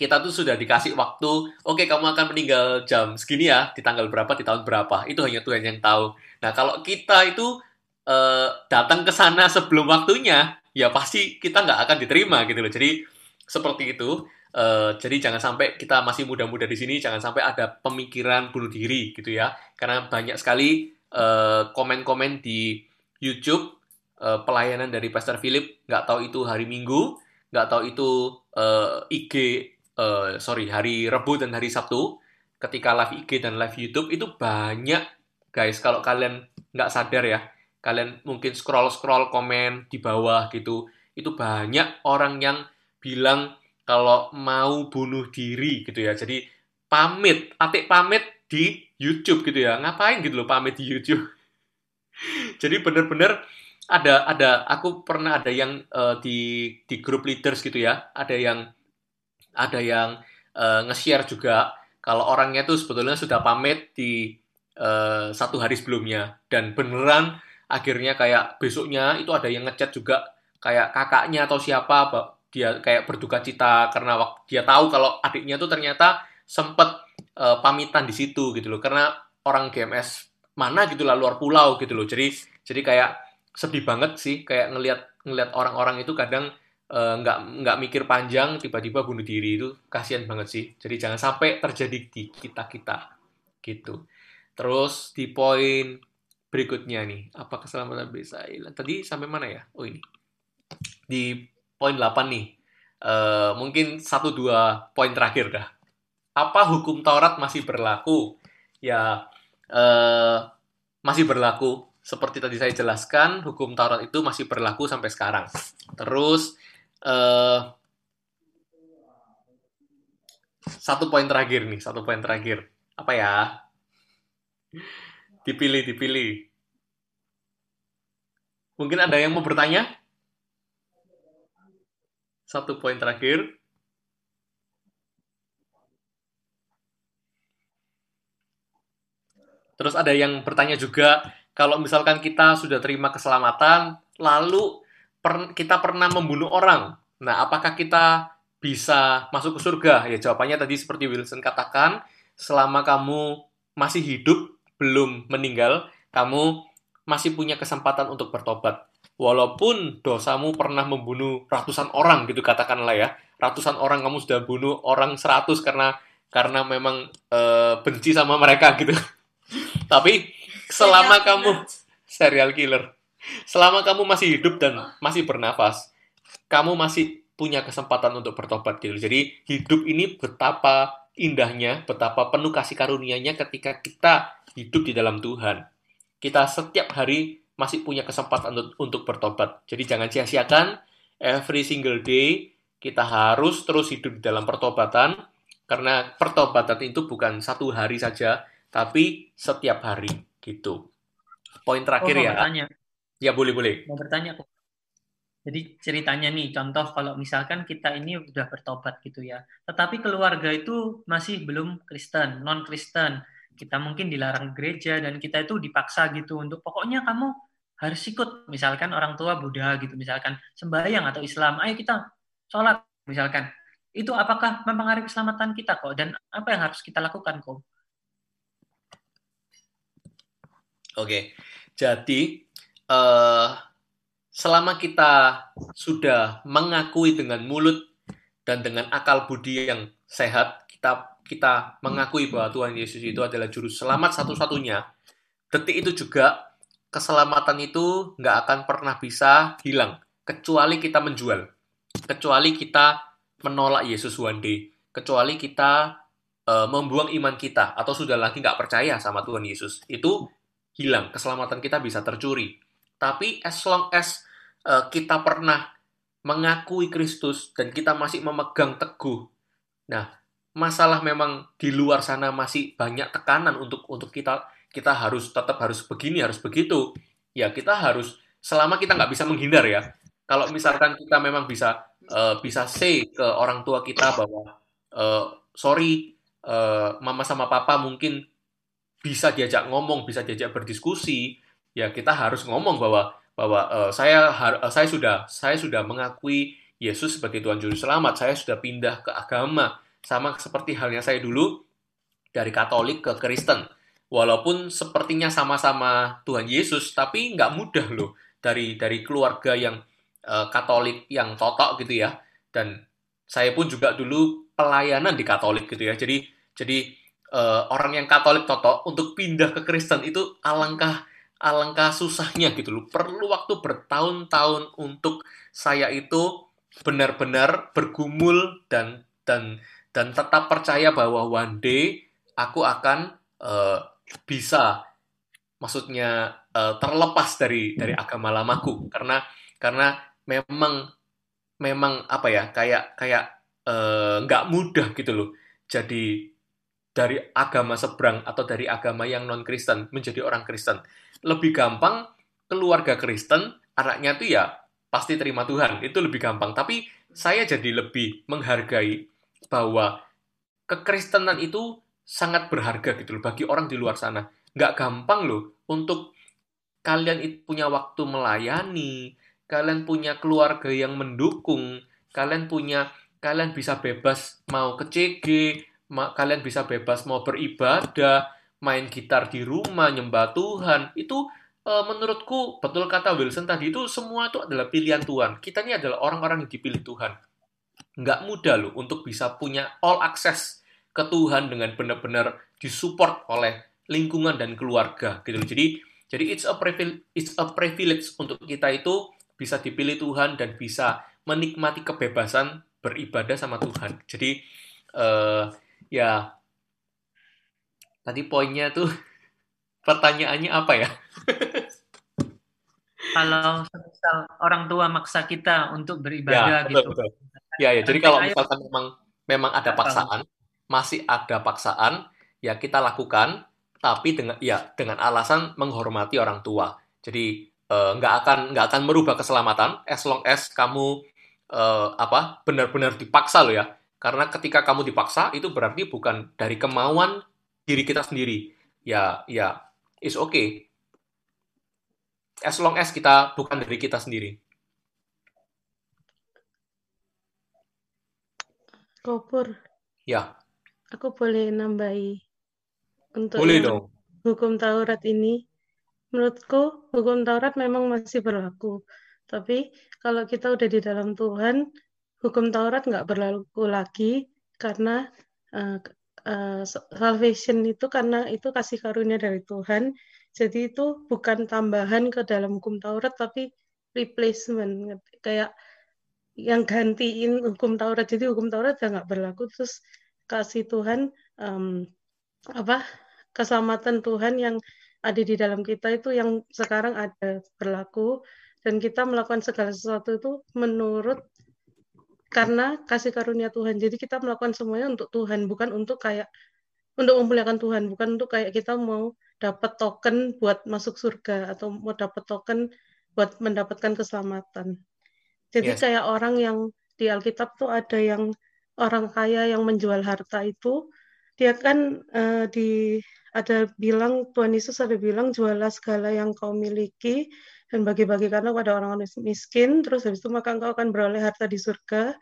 kita tuh sudah dikasih waktu, oke okay, kamu akan meninggal jam segini ya, di tanggal berapa, di tahun berapa. Itu hanya Tuhan yang tahu. Nah, kalau kita itu uh, datang ke sana sebelum waktunya, ya pasti kita nggak akan diterima gitu loh. Jadi seperti itu. Uh, jadi jangan sampai kita masih muda-muda di sini, jangan sampai ada pemikiran bunuh diri gitu ya. Karena banyak sekali uh, komen-komen di YouTube pelayanan dari Pastor Philip, nggak tahu itu hari Minggu, nggak tahu itu uh, IG, uh, sorry hari Rebu dan hari Sabtu, ketika live IG dan live YouTube itu banyak guys. Kalau kalian nggak sadar ya, kalian mungkin scroll-scroll komen di bawah gitu, itu banyak orang yang bilang kalau mau bunuh diri gitu ya. Jadi pamit, atik pamit di YouTube gitu ya. Ngapain gitu loh pamit di YouTube? [LAUGHS] Jadi bener-bener ada ada aku pernah ada yang uh, di di grup leaders gitu ya. Ada yang ada yang uh, nge-share juga kalau orangnya tuh sebetulnya sudah pamit di uh, satu hari sebelumnya. Dan beneran akhirnya kayak besoknya itu ada yang ngechat juga kayak kakaknya atau siapa dia kayak berduka cita karena dia tahu kalau adiknya tuh ternyata sempet uh, pamitan di situ gitu loh. Karena orang GMS mana gitu lah luar pulau gitu loh. Jadi jadi kayak sedih banget sih kayak ngelihat ngelihat orang-orang itu kadang uh, nggak nggak mikir panjang tiba-tiba bunuh diri itu kasihan banget sih jadi jangan sampai terjadi di kita kita gitu terus di poin berikutnya nih apa keselamatan bisa tadi sampai mana ya oh ini di poin 8 nih. Uh, mungkin satu dua poin terakhir dah. Apa hukum Taurat masih berlaku? Ya uh, masih berlaku. Seperti tadi saya jelaskan, hukum Taurat itu masih berlaku sampai sekarang. Terus uh, satu poin terakhir nih, satu poin terakhir. Apa ya? Dipilih, dipilih. Mungkin ada yang mau bertanya? satu poin terakhir. Terus ada yang bertanya juga, kalau misalkan kita sudah terima keselamatan, lalu per, kita pernah membunuh orang, nah apakah kita bisa masuk ke surga? Ya jawabannya tadi seperti Wilson katakan, selama kamu masih hidup, belum meninggal, kamu masih punya kesempatan untuk bertobat. Walaupun dosamu pernah membunuh ratusan orang gitu katakanlah ya. Ratusan orang kamu sudah bunuh orang seratus karena karena memang e, benci sama mereka gitu. [LAUGHS] Tapi selama kamu serial killer selama kamu masih hidup dan masih bernafas kamu masih punya kesempatan untuk bertobat gitu jadi hidup ini betapa indahnya betapa penuh kasih karunia-Nya ketika kita hidup di dalam Tuhan kita setiap hari masih punya kesempatan untuk, untuk bertobat. Jadi jangan sia-siakan every single day kita harus terus hidup di dalam pertobatan karena pertobatan itu bukan satu hari saja tapi setiap hari gitu. Poin terakhir Oh, ya. bertanya. Ya boleh boleh. Mau bertanya kok. Jadi ceritanya nih, contoh kalau misalkan kita ini udah bertobat gitu ya, tetapi keluarga itu masih belum Kristen, non Kristen, kita mungkin dilarang gereja dan kita itu dipaksa gitu untuk pokoknya kamu harus ikut, misalkan orang tua Buddha gitu, misalkan sembahyang atau Islam, ayo kita sholat misalkan, itu apakah mempengaruhi keselamatan kita kok dan apa yang harus kita lakukan kok? Oke, jadi eh, selama kita sudah mengakui dengan mulut dan dengan akal budi yang sehat, kita kita mengakui bahwa Tuhan Yesus itu adalah juru selamat satu-satunya. Detik itu juga keselamatan itu nggak akan pernah bisa hilang kecuali kita menjual, kecuali kita menolak Yesus one day, kecuali kita eh, membuang iman kita atau sudah lagi nggak percaya sama Tuhan Yesus. Itu hilang, keselamatan kita bisa tercuri. Tapi as long as uh, kita pernah mengakui Kristus dan kita masih memegang teguh, nah masalah memang di luar sana masih banyak tekanan untuk untuk kita kita harus tetap harus begini harus begitu. Ya kita harus selama kita nggak bisa menghindar ya. Kalau misalkan kita memang bisa uh, bisa say ke orang tua kita bahwa uh, sorry uh, mama sama papa mungkin bisa diajak ngomong, bisa diajak berdiskusi, ya kita harus ngomong bahwa bahwa uh, saya uh, saya sudah saya sudah mengakui Yesus sebagai Tuhan Juru Selamat, saya sudah pindah ke agama, sama seperti halnya saya dulu dari Katolik ke Kristen. Walaupun sepertinya sama-sama Tuhan Yesus, tapi nggak mudah loh dari dari keluarga yang uh, Katolik yang totok gitu ya. Dan saya pun juga dulu pelayanan di Katolik gitu ya. Jadi jadi uh, orang yang Katolik totok untuk pindah ke Kristen itu alangkah alangkah susahnya gitu loh. Perlu waktu bertahun-tahun untuk saya itu benar-benar bergumul dan dan dan tetap percaya bahwa one day aku akan uh, bisa maksudnya uh, terlepas dari dari agama lamaku karena karena memang memang apa ya kayak kayak nggak uh, mudah gitu loh jadi dari agama seberang atau dari agama yang non Kristen menjadi orang Kristen. Lebih gampang keluarga Kristen anaknya tuh ya pasti terima Tuhan. Itu lebih gampang. Tapi saya jadi lebih menghargai bahwa kekristenan itu sangat berharga gitu loh bagi orang di luar sana. Nggak gampang loh untuk kalian punya waktu melayani kalian punya keluarga yang mendukung kalian punya kalian bisa bebas mau ke CG kalian bisa bebas mau beribadah main gitar di rumah nyembah Tuhan. Itu e, menurutku betul kata Wilson tadi itu semua itu adalah pilihan Tuhan. Kita ini adalah orang-orang yang dipilih Tuhan. Nggak mudah loh untuk bisa punya all access ke Tuhan dengan benar-benar disupport oleh lingkungan dan keluarga gitu loh. Jadi jadi it's a privilege it's a privilege untuk kita itu bisa dipilih Tuhan dan bisa menikmati kebebasan beribadah sama Tuhan. Jadi uh, ya tadi poinnya tuh [LAUGHS] pertanyaannya apa ya? [LAUGHS] kalau misal orang tua maksa kita untuk beribadah ya, betul, gitu. Betul. Ya, ya. Jadi kalau misalkan memang memang ada paksaan, masih ada paksaan, ya kita lakukan, tapi dengan ya dengan alasan menghormati orang tua. Jadi eh, nggak akan nggak akan merubah keselamatan as long as kamu eh, apa benar-benar dipaksa loh ya. Karena ketika kamu dipaksa itu berarti bukan dari kemauan diri kita sendiri. Ya, ya, is okay. As long as kita bukan dari kita sendiri. Kopur. Ya. Aku boleh nambahi untuk boleh dong. hukum Taurat ini. Menurutku hukum Taurat memang masih berlaku. Tapi kalau kita udah di dalam Tuhan, hukum Taurat nggak berlaku lagi karena uh, uh, salvation itu karena itu kasih karunia dari Tuhan. Jadi itu bukan tambahan ke dalam hukum Taurat tapi replacement kayak yang gantiin hukum Taurat. Jadi hukum Taurat udah nggak berlaku terus kasih Tuhan um, apa keselamatan Tuhan yang ada di dalam kita itu yang sekarang ada berlaku dan kita melakukan segala sesuatu itu menurut karena kasih karunia Tuhan. Jadi kita melakukan semuanya untuk Tuhan, bukan untuk kayak untuk memuliakan Tuhan, bukan untuk kayak kita mau dapat token buat masuk surga atau mau dapat token buat mendapatkan keselamatan. Jadi Yes. kayak orang yang di Alkitab tuh ada yang orang kaya yang menjual harta itu, dia kan eh, di ada bilang Tuhan Yesus ada bilang jualah segala yang kau miliki dan bagi-bagikanlah pada orang-orang miskin, terus habis itu maka engkau akan beroleh harta di surga.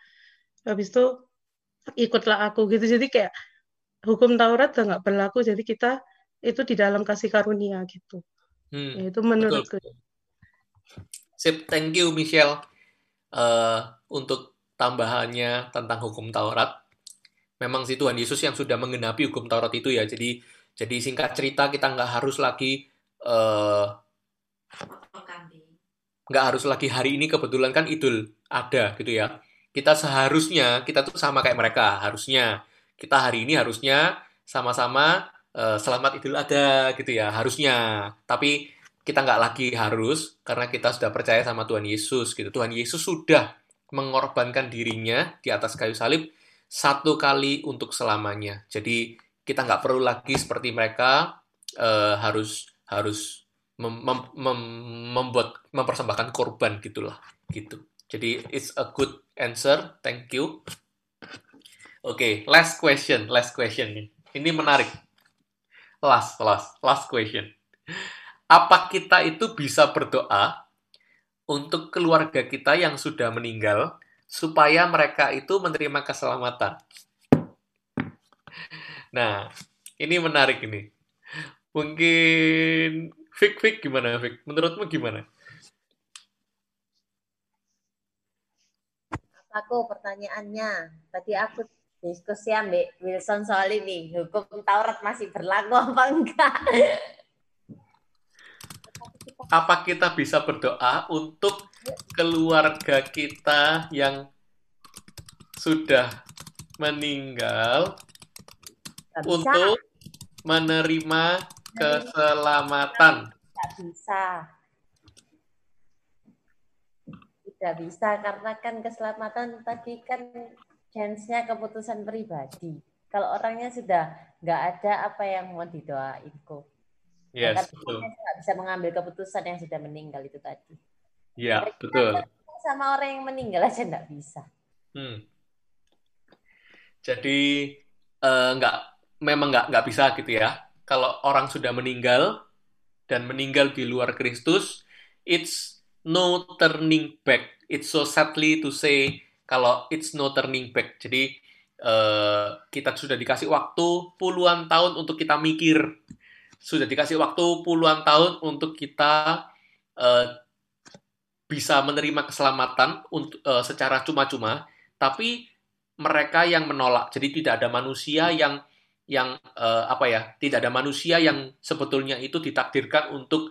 Habis itu ikutlah aku gitu. Jadi kayak hukum Taurat udah nggak berlaku, jadi kita itu di dalam kasih karunia gitu. Hmm, Ya, itu betul. menurutku. Sip, thank you Michelle eh, untuk tambahannya tentang hukum Taurat. Memang sih Tuhan Yesus yang sudah menggenapi hukum Taurat itu ya. Jadi jadi singkat cerita kita nggak harus lagi eh, nggak harus lagi hari ini kebetulan kan idul ada gitu ya. Kita seharusnya kita tuh sama kayak mereka harusnya kita hari ini harusnya sama-sama eh, selamat idul adha gitu ya harusnya. Tapi kita nggak lagi harus karena kita sudah percaya sama Tuhan Yesus gitu. Tuhan Yesus sudah mengorbankan dirinya di atas kayu salib satu kali untuk selamanya. Jadi kita nggak perlu lagi seperti mereka eh, harus harus mem- mem- mem- membuat mempersembahkan korban gitulah gitu. Jadi it's a good answer. Thank you. Oke, last question, last question. Ini menarik. Last, last, last question apa kita itu bisa berdoa untuk keluarga kita yang sudah meninggal supaya mereka itu menerima keselamatan. Nah, ini menarik ini. Mungkin Fik Fik gimana Fik? Menurutmu gimana? Aku pertanyaannya, tadi aku diskusi ambek Wilson soal ini, hukum Taurat masih berlaku apa enggak? Apa kita bisa berdoa untuk keluarga kita yang sudah meninggal bisa. untuk menerima keselamatan? Tidak bisa. Tidak bisa karena kan keselamatan tadi kan chance-nya keputusan pribadi. Kalau orangnya sudah nggak ada apa yang mau didoain kok. Yes, Karena betul. nggak bisa mengambil keputusan yang sudah meninggal itu tadi. Ya, betul. Sama orang yang meninggal aja nggak bisa. Hmm. Jadi eh, nggak memang nggak nggak bisa gitu ya. Kalau orang sudah meninggal dan meninggal di luar Kristus, it's no turning back. It's so sadly to say kalau it's no turning back. Jadi eh, kita sudah dikasih waktu puluhan tahun untuk kita mikir, sudah dikasih waktu puluhan tahun untuk kita eh, bisa menerima keselamatan untuk eh, secara cuma-cuma, tapi mereka yang menolak. Jadi tidak ada manusia yang yang eh, apa ya? Tidak ada manusia yang sebetulnya itu ditakdirkan untuk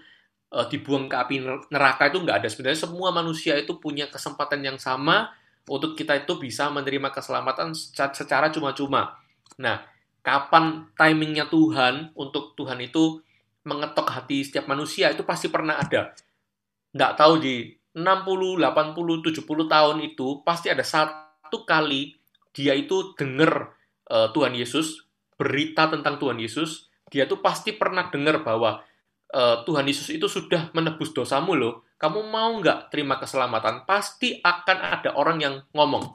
eh, dibuang ke api neraka itu nggak ada. Sebenarnya semua manusia itu punya kesempatan yang sama untuk kita itu bisa menerima keselamatan seca- secara cuma-cuma. Nah, kapan timingnya Tuhan untuk Tuhan itu mengetok hati setiap manusia itu pasti pernah ada. Nggak tahu di 60, 80, 70 tahun itu pasti ada satu kali dia itu dengar eh, Tuhan Yesus, berita tentang Tuhan Yesus, dia tuh pasti pernah dengar bahwa eh, Tuhan Yesus itu sudah menebus dosamu loh. Kamu mau nggak terima keselamatan? Pasti akan ada orang yang ngomong.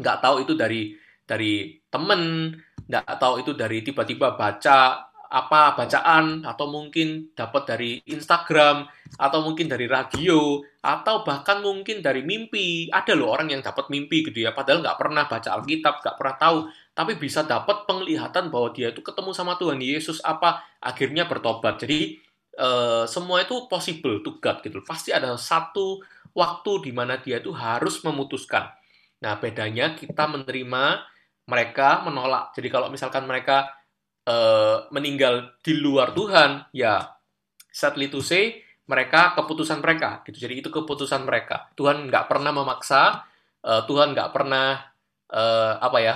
Nggak tahu itu dari dari temen, nggak tahu itu dari tiba-tiba baca apa bacaan atau mungkin dapat dari Instagram atau mungkin dari radio atau bahkan mungkin dari mimpi. Ada loh orang yang dapat mimpi gitu ya padahal nggak pernah baca Alkitab nggak pernah tahu. Tapi bisa dapat penglihatan bahwa dia itu ketemu sama Tuhan Yesus apa akhirnya bertobat. Jadi eh, semua itu possible to God gitu. Pasti ada satu waktu di mana dia itu harus memutuskan. Nah bedanya kita menerima mereka menolak. Jadi kalau misalkan mereka eh, meninggal di luar Tuhan, ya sadly to say, mereka keputusan mereka gitu. Jadi itu keputusan mereka. Tuhan nggak pernah memaksa, eh, Tuhan nggak pernah eh, apa ya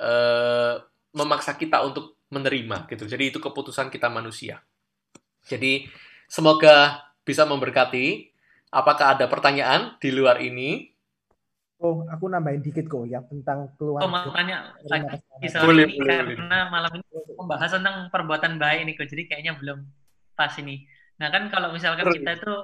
eh, memaksa kita untuk menerima gitu. Jadi itu keputusan kita manusia. Jadi semoga bisa memberkati Apakah ada pertanyaan di luar ini? Oh, aku nambahin dikit kok yang tentang Oh, mau tanya Boleh, ini boleh, karena malam ini membahas tentang perbuatan baik nih kok. Jadi kayaknya belum pas ini. Nah kan kalau misalkan Terus. kita itu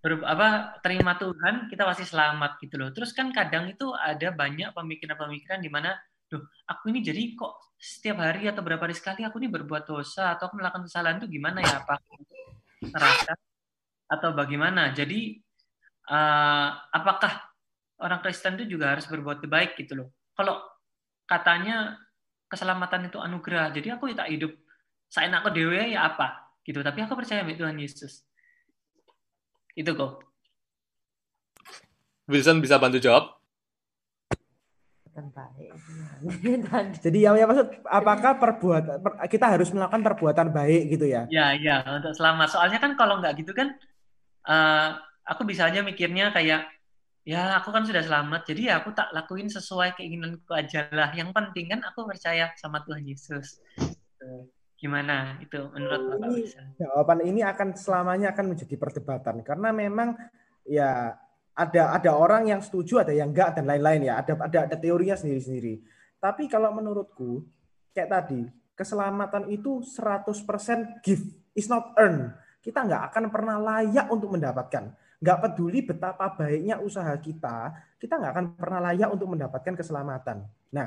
ber, apa terima Tuhan kita pasti selamat gitu loh. Terus kan kadang itu ada banyak pemikiran-pemikiran di mana, duh aku ini jadi kok setiap hari atau berapa hari sekali aku ini berbuat dosa atau aku melakukan kesalahan itu gimana ya? Apa aku neraka atau bagaimana? Jadi eh, apakah orang Kristen itu juga harus berbuat baik gitu loh. Kalau katanya keselamatan itu anugerah, jadi aku tak hidup saya aku dewe ya apa gitu. Tapi aku percaya sama Tuhan Yesus. Itu kok. Wilson bisa bantu jawab? Baik. [LAUGHS] Jadi yang yang maksud apakah perbuatan per- kita harus melakukan perbuatan baik gitu ya? Ya, ya untuk selamat. Soalnya kan kalau nggak gitu kan, eh, aku bisa aja mikirnya kayak, ya aku kan sudah selamat, jadi ya aku tak lakuin sesuai keinginanku aja lah. Yang penting kan aku percaya sama Tuhan Yesus. Gimana itu menurut Bapak Ini bisa? jawaban ini akan selamanya akan menjadi perdebatan karena memang ya ada ada orang yang setuju, ada yang enggak dan lain-lain ya. Ada ada ada teorinya sendiri-sendiri. Tapi kalau menurutku kayak tadi, keselamatan itu 100% gift, is not earn. Kita nggak akan pernah layak untuk mendapatkan. Nggak peduli betapa baiknya usaha kita, kita nggak akan pernah layak untuk mendapatkan keselamatan. Nah,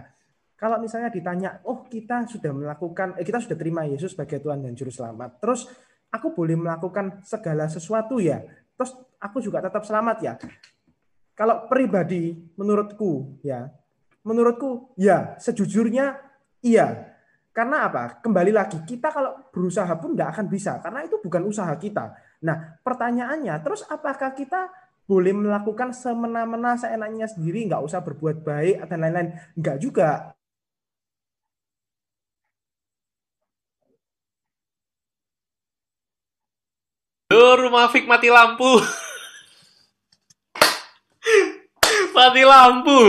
kalau misalnya ditanya, oh kita sudah melakukan, eh, kita sudah terima Yesus sebagai Tuhan dan Juru Selamat, terus aku boleh melakukan segala sesuatu ya, terus aku juga tetap selamat ya. Kalau pribadi, menurutku ya, menurutku ya sejujurnya iya. Karena apa? Kembali lagi, kita kalau berusaha pun nggak akan bisa, karena itu bukan usaha kita. Nah, pertanyaannya, terus apakah kita boleh melakukan semena-mena seenaknya sendiri, nggak usah berbuat baik dan lain-lain? Nggak juga. Duh, rumah Fik mati lampu. [LAUGHS] mati lampu.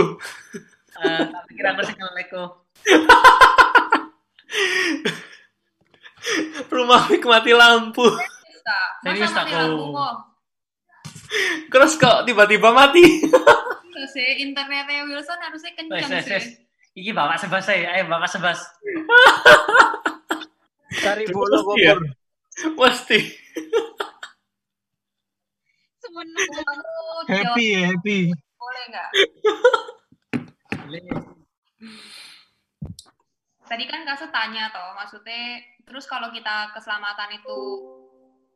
Eh, tak pikir aku sih ngeleko. [LAUGHS] rumah Fik mati lampu. Serius Masa tak mati lampu kok? kok? Terus kok tiba-tiba mati? Iya sih, internetnya Wilson harusnya kencang sih. Iki bapak sebas saya, ayo bapak sebas. Cari bulu Iya. kubur. Mesti. Sebenarnya Happy, happy. boleh nggak? Tadi kan Kase tanya toh, maksudnya terus kalau kita keselamatan itu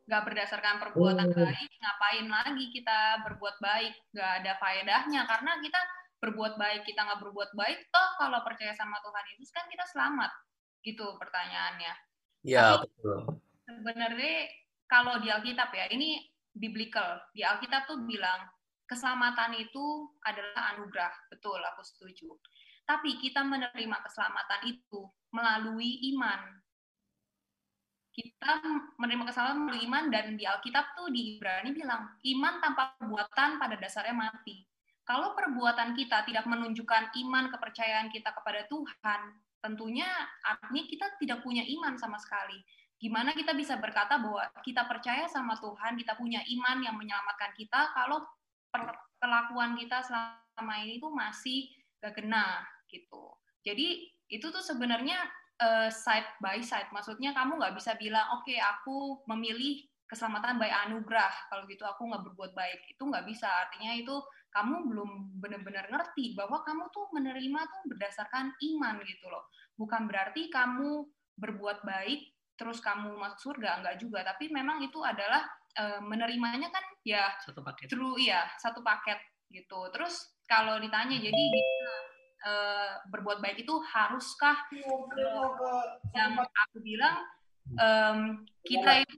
nggak berdasarkan perbuatan Oh. baik, ngapain lagi kita berbuat baik? Nggak ada faedahnya karena kita berbuat baik, kita nggak berbuat baik, toh kalau percaya sama Tuhan Yesus kan kita selamat. Gitu pertanyaannya. Ya, betul. Sebenarnya kalau di Alkitab ya, ini biblical. Di Alkitab tuh bilang keselamatan itu adalah anugerah. Betul, aku setuju. Tapi kita menerima keselamatan itu melalui iman. Kita menerima keselamatan melalui iman dan di Alkitab tuh di Ibrani bilang iman tanpa perbuatan pada dasarnya mati. Kalau perbuatan kita tidak menunjukkan iman kepercayaan kita kepada Tuhan, tentunya artinya kita tidak punya iman sama sekali. Gimana kita bisa berkata bahwa kita percaya sama Tuhan, kita punya iman yang menyelamatkan kita kalau perlakuan kita selama ini tuh masih gak kena gitu. Jadi itu tuh sebenarnya uh, side by side. Maksudnya kamu nggak bisa bilang, oke okay, aku memilih keselamatan by anugerah. Kalau gitu aku nggak berbuat baik. Itu nggak bisa. Artinya itu kamu belum benar-benar ngerti bahwa kamu tuh menerima tuh berdasarkan iman gitu loh. Bukan berarti kamu berbuat baik terus kamu masuk surga enggak juga. Tapi memang itu adalah uh, menerimanya kan ya satu paket. True ya, satu paket gitu. Terus kalau ditanya jadi gimana uh, berbuat baik itu haruskah uh, yang aku bilang um, kita itu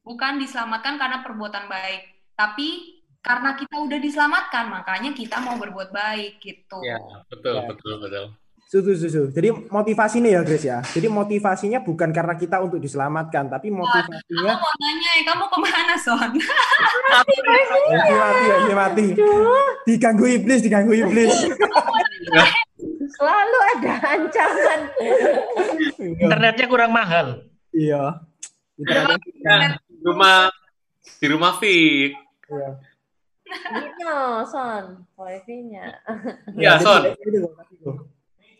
bukan diselamatkan karena perbuatan baik, tapi karena kita udah diselamatkan makanya kita mau berbuat baik gitu. Ya, betul, Ya. betul, betul. Setuju, setuju. Jadi motivasi nih ya, Grace ya. Jadi motivasinya bukan karena kita untuk diselamatkan, tapi Kamu motivasinya mau nanya, eh, kamu ke mana Son? mati, mati, ya, mati. Diganggu iblis, diganggu iblis. Selalu ada ancaman. Internetnya kurang mahal. Iya. Nah, rumah Di rumah Fik. Iya. Dino, Son, wifi-nya. Iya, jadi Son.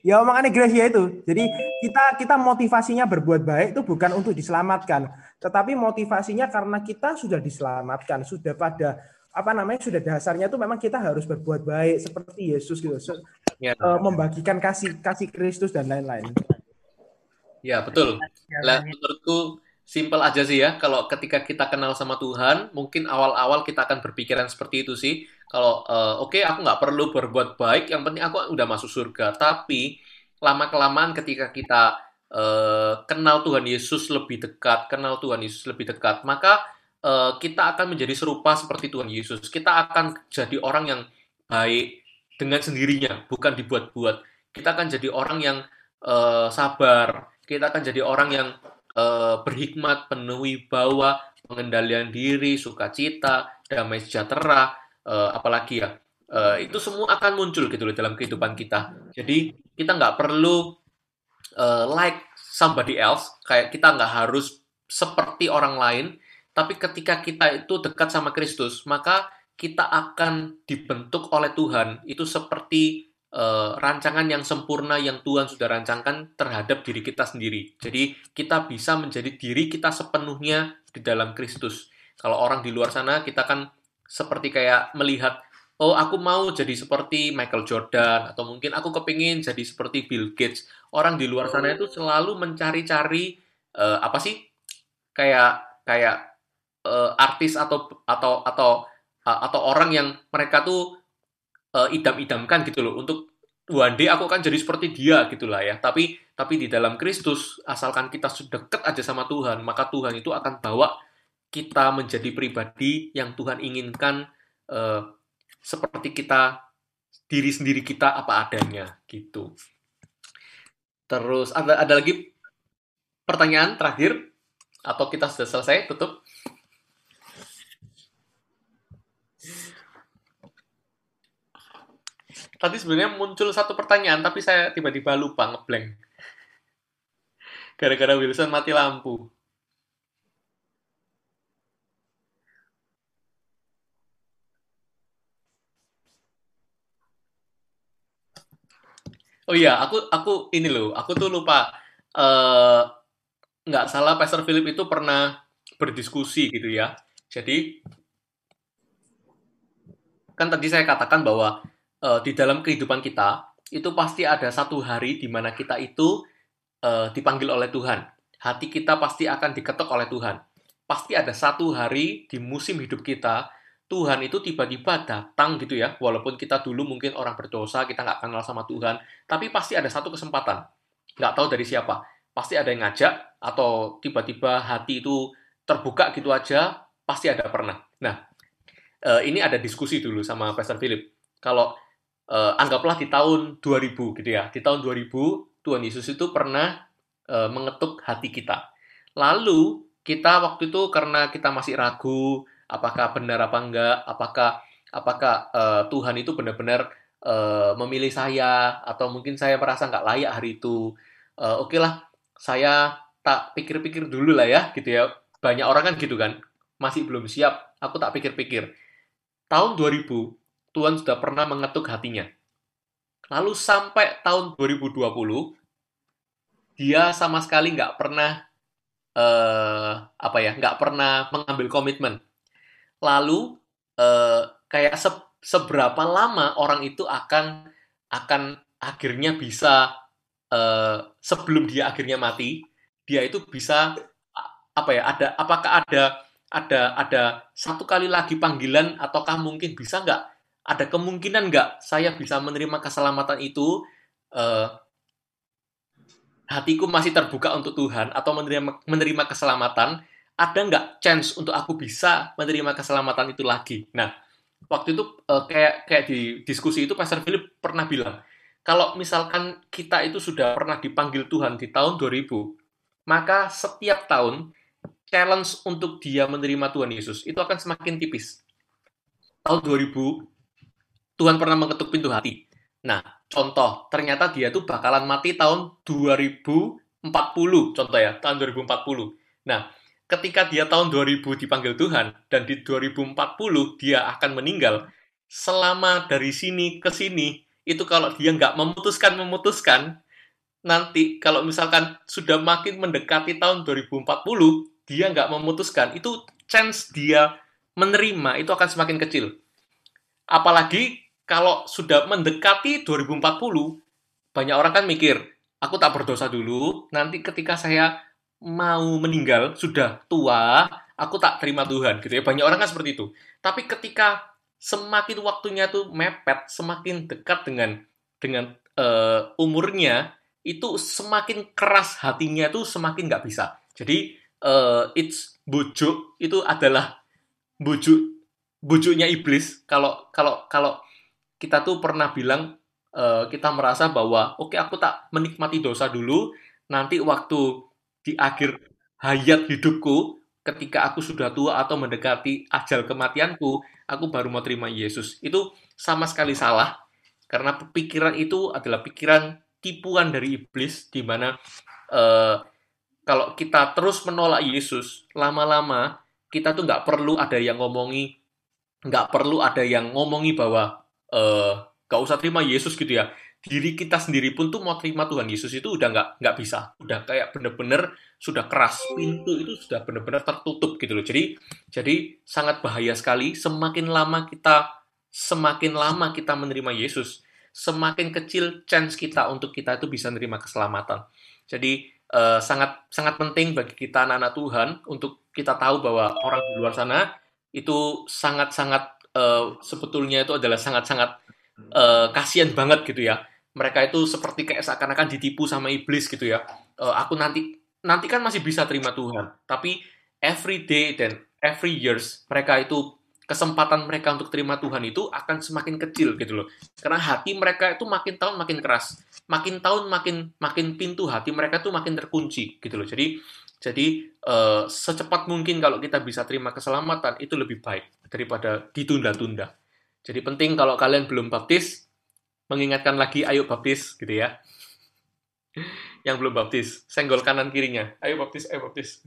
Ya makanya Gracia itu. Jadi kita kita motivasinya berbuat baik itu bukan untuk diselamatkan, tetapi motivasinya karena kita sudah diselamatkan, sudah pada apa namanya sudah dasarnya itu memang kita harus berbuat baik seperti Yesus gitu, Ya. eh, membagikan kasih kasih Kristus dan lain-lain. Ya, betul. Lah, menurutku simpel aja sih ya. Kalau ketika kita kenal sama Tuhan, mungkin awal-awal kita akan berpikiran seperti itu sih. Kalau eh, oke, aku nggak perlu berbuat baik, yang penting aku udah masuk surga. Tapi lama-kelamaan ketika kita eh, kenal Tuhan Yesus lebih dekat, kenal Tuhan Yesus lebih dekat, maka kita akan menjadi serupa seperti Tuhan Yesus. Kita akan jadi orang yang baik dengan sendirinya, bukan dibuat-buat. Kita akan jadi orang yang eh, sabar. Kita akan jadi orang yang eh, berhikmat, penuh wibawa, pengendalian diri, sukacita, damai sejahtera, eh, apalagi ya. Eh, itu semua akan muncul gitu loh dalam kehidupan kita. Jadi kita nggak perlu eh, like somebody else, kayak kita nggak harus seperti orang lain, tapi ketika kita itu dekat sama Kristus, maka kita akan dibentuk oleh Tuhan itu seperti eh, rancangan yang sempurna yang Tuhan sudah rancangkan terhadap diri kita sendiri. Jadi kita bisa menjadi diri kita sepenuhnya di dalam Kristus. Kalau orang di luar sana kita kan seperti kayak melihat oh aku mau jadi seperti Michael Jordan atau mungkin aku kepingin jadi seperti Bill Gates. Orang di luar sana itu selalu mencari-cari eh, apa sih kayak kayak eh, artis atau atau atau atau orang yang mereka tuh eh, idam-idamkan gitu loh untuk one day aku akan jadi seperti dia gitulah ya. Tapi tapi di dalam Kristus asalkan kita sudah dekat aja sama Tuhan, maka Tuhan itu akan bawa kita menjadi pribadi yang Tuhan inginkan eh, seperti kita diri sendiri kita apa adanya gitu. Terus ada ada lagi pertanyaan terakhir atau kita sudah selesai tutup? Tadi sebenarnya muncul satu pertanyaan tapi saya tiba-tiba lupa ngeblank. Gara-gara Wilson mati lampu. Oh iya, aku aku ini loh, aku tuh lupa eh nggak salah Pastor Philip itu pernah berdiskusi gitu ya. Jadi kan tadi saya katakan bahwa eh, di dalam kehidupan kita itu pasti ada satu hari di mana kita itu eh, dipanggil oleh Tuhan. Hati kita pasti akan diketok oleh Tuhan. Pasti ada satu hari di musim hidup kita Tuhan itu tiba-tiba datang gitu ya, walaupun kita dulu mungkin orang berdosa, kita nggak kenal sama Tuhan, tapi pasti ada satu kesempatan, nggak tahu dari siapa, pasti ada yang ngajak, atau tiba-tiba hati itu terbuka gitu aja, pasti ada pernah. Nah, eh, ini ada diskusi dulu sama Pastor Philip. Kalau eh, anggaplah di tahun 2000 gitu ya, di tahun 2000 Tuhan Yesus itu pernah eh, mengetuk hati kita. Lalu kita waktu itu karena kita masih ragu, apakah benar apa enggak, apakah apakah eh, Tuhan itu benar-benar eh, memilih saya atau mungkin saya merasa nggak layak hari itu. Eh, Oke lah, saya tak pikir-pikir dulu lah ya, gitu ya. Banyak orang kan gitu kan, masih belum siap. Aku tak pikir-pikir. Tahun 2000, Tuhan sudah pernah mengetuk hatinya. Lalu sampai tahun 2020, dia sama sekali nggak pernah eh, apa ya, nggak pernah mengambil komitmen lalu eh, kayak se- seberapa lama orang itu akan akan akhirnya bisa eh, sebelum dia akhirnya mati dia itu bisa apa ya ada apakah ada ada ada satu kali lagi panggilan ataukah mungkin bisa nggak ada kemungkinan nggak saya bisa menerima keselamatan itu eh, hatiku masih terbuka untuk Tuhan atau menerima menerima keselamatan ada nggak chance untuk aku bisa menerima keselamatan itu lagi? Nah, waktu itu eh, kayak kayak di diskusi itu Pastor Philip pernah bilang, kalau misalkan kita itu sudah pernah dipanggil Tuhan di tahun 2000, maka setiap tahun challenge untuk dia menerima Tuhan Yesus itu akan semakin tipis. Tahun 2000 Tuhan pernah mengetuk pintu hati. Nah, contoh, ternyata dia tuh bakalan mati tahun 2040, contoh ya, tahun 2040. Nah, ketika dia tahun 2000 dipanggil Tuhan dan di 2040 dia akan meninggal, selama dari sini ke sini itu kalau dia nggak memutuskan memutuskan nanti kalau misalkan sudah makin mendekati tahun 2040 dia nggak memutuskan itu chance dia menerima itu akan semakin kecil apalagi kalau sudah mendekati 2040 banyak orang kan mikir aku tak berdosa dulu nanti ketika saya mau meninggal sudah tua aku tak terima Tuhan gitu ya banyak orang kan seperti itu tapi ketika semakin waktunya tuh mepet semakin dekat dengan dengan uh, umurnya itu semakin keras hatinya tuh semakin nggak bisa. Jadi uh, it's bujuk itu adalah bujuk bujuknya iblis. Kalau kalau kalau kita tuh pernah bilang uh, kita merasa bahwa oke okay, aku tak menikmati dosa dulu, nanti waktu di akhir hayat hidupku ketika aku sudah tua atau mendekati ajal kematianku, aku baru mau terima Yesus. Itu sama sekali salah karena pikiran itu adalah pikiran tipuan dari iblis di mana uh, kalau kita terus menolak Yesus lama-lama kita tuh nggak perlu ada yang ngomongi nggak perlu ada yang ngomongi bahwa uh, nggak usah terima Yesus gitu ya. Diri kita sendiri pun tuh mau terima Tuhan Yesus itu udah nggak nggak bisa. Udah kayak bener-bener sudah keras pintu itu sudah bener-bener tertutup gitu loh. Jadi jadi sangat bahaya sekali. Semakin lama kita semakin lama kita menerima Yesus semakin kecil chance kita untuk kita itu bisa menerima keselamatan. Jadi uh, sangat sangat penting bagi kita anak-anak Tuhan untuk kita tahu bahwa orang di luar sana itu sangat-sangat uh, sebetulnya itu adalah sangat-sangat uh, kasihan banget gitu ya. Mereka itu seperti kayak seakan-akan ditipu sama iblis gitu ya. Uh, aku nanti nanti kan masih bisa terima Tuhan, tapi every day dan every years mereka itu kesempatan mereka untuk terima Tuhan itu akan semakin kecil gitu loh. Karena hati mereka itu makin tahun makin keras, makin tahun makin makin pintu hati mereka tuh makin terkunci gitu loh. Jadi jadi uh, secepat mungkin kalau kita bisa terima keselamatan itu lebih baik daripada ditunda-tunda. Jadi penting kalau kalian belum baptis mengingatkan lagi ayo baptis gitu ya. [LAUGHS] Yang belum baptis, senggol kanan kirinya. Ayo baptis, ayo baptis.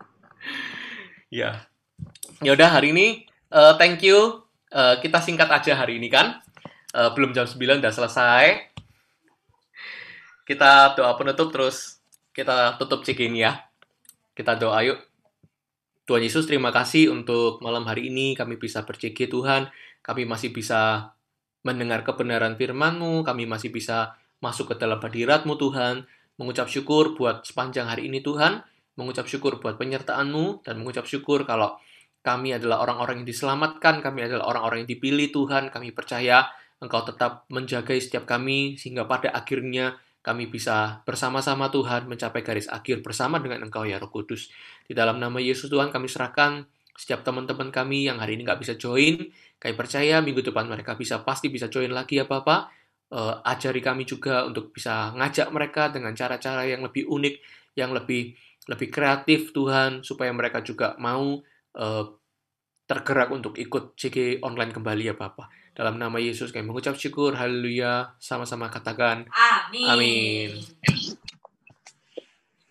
[LAUGHS] ya, Ya udah hari ini uh, thank you. Uh, kita singkat aja hari ini kan. Uh, belum jam 9 udah selesai. Kita doa penutup terus kita tutup cek ini ya. Kita doa yuk. Tuhan Yesus terima kasih untuk malam hari ini kami bisa berceki Tuhan. Kami masih bisa mendengar kebenaran firman-Mu. Kami masih bisa masuk ke dalam hadirat-Mu Tuhan. Mengucap syukur buat sepanjang hari ini Tuhan. Mengucap syukur buat penyertaan-Mu. Dan mengucap syukur kalau kami adalah orang-orang yang diselamatkan, kami adalah orang-orang yang dipilih Tuhan, kami percaya Engkau tetap menjaga setiap kami, sehingga pada akhirnya kami bisa bersama-sama Tuhan mencapai garis akhir bersama dengan Engkau ya Roh Kudus. Di dalam nama Yesus Tuhan kami serahkan setiap teman-teman kami yang hari ini nggak bisa join, kami percaya minggu depan mereka bisa pasti bisa join lagi ya Bapak. Uh, ajari kami juga untuk bisa ngajak mereka dengan cara-cara yang lebih unik, yang lebih lebih kreatif Tuhan, supaya mereka juga mau uh, tergerak untuk ikut CG online kembali ya Bapak. Dalam nama Yesus kami mengucap syukur, haleluya, sama-sama katakan amin. Amin.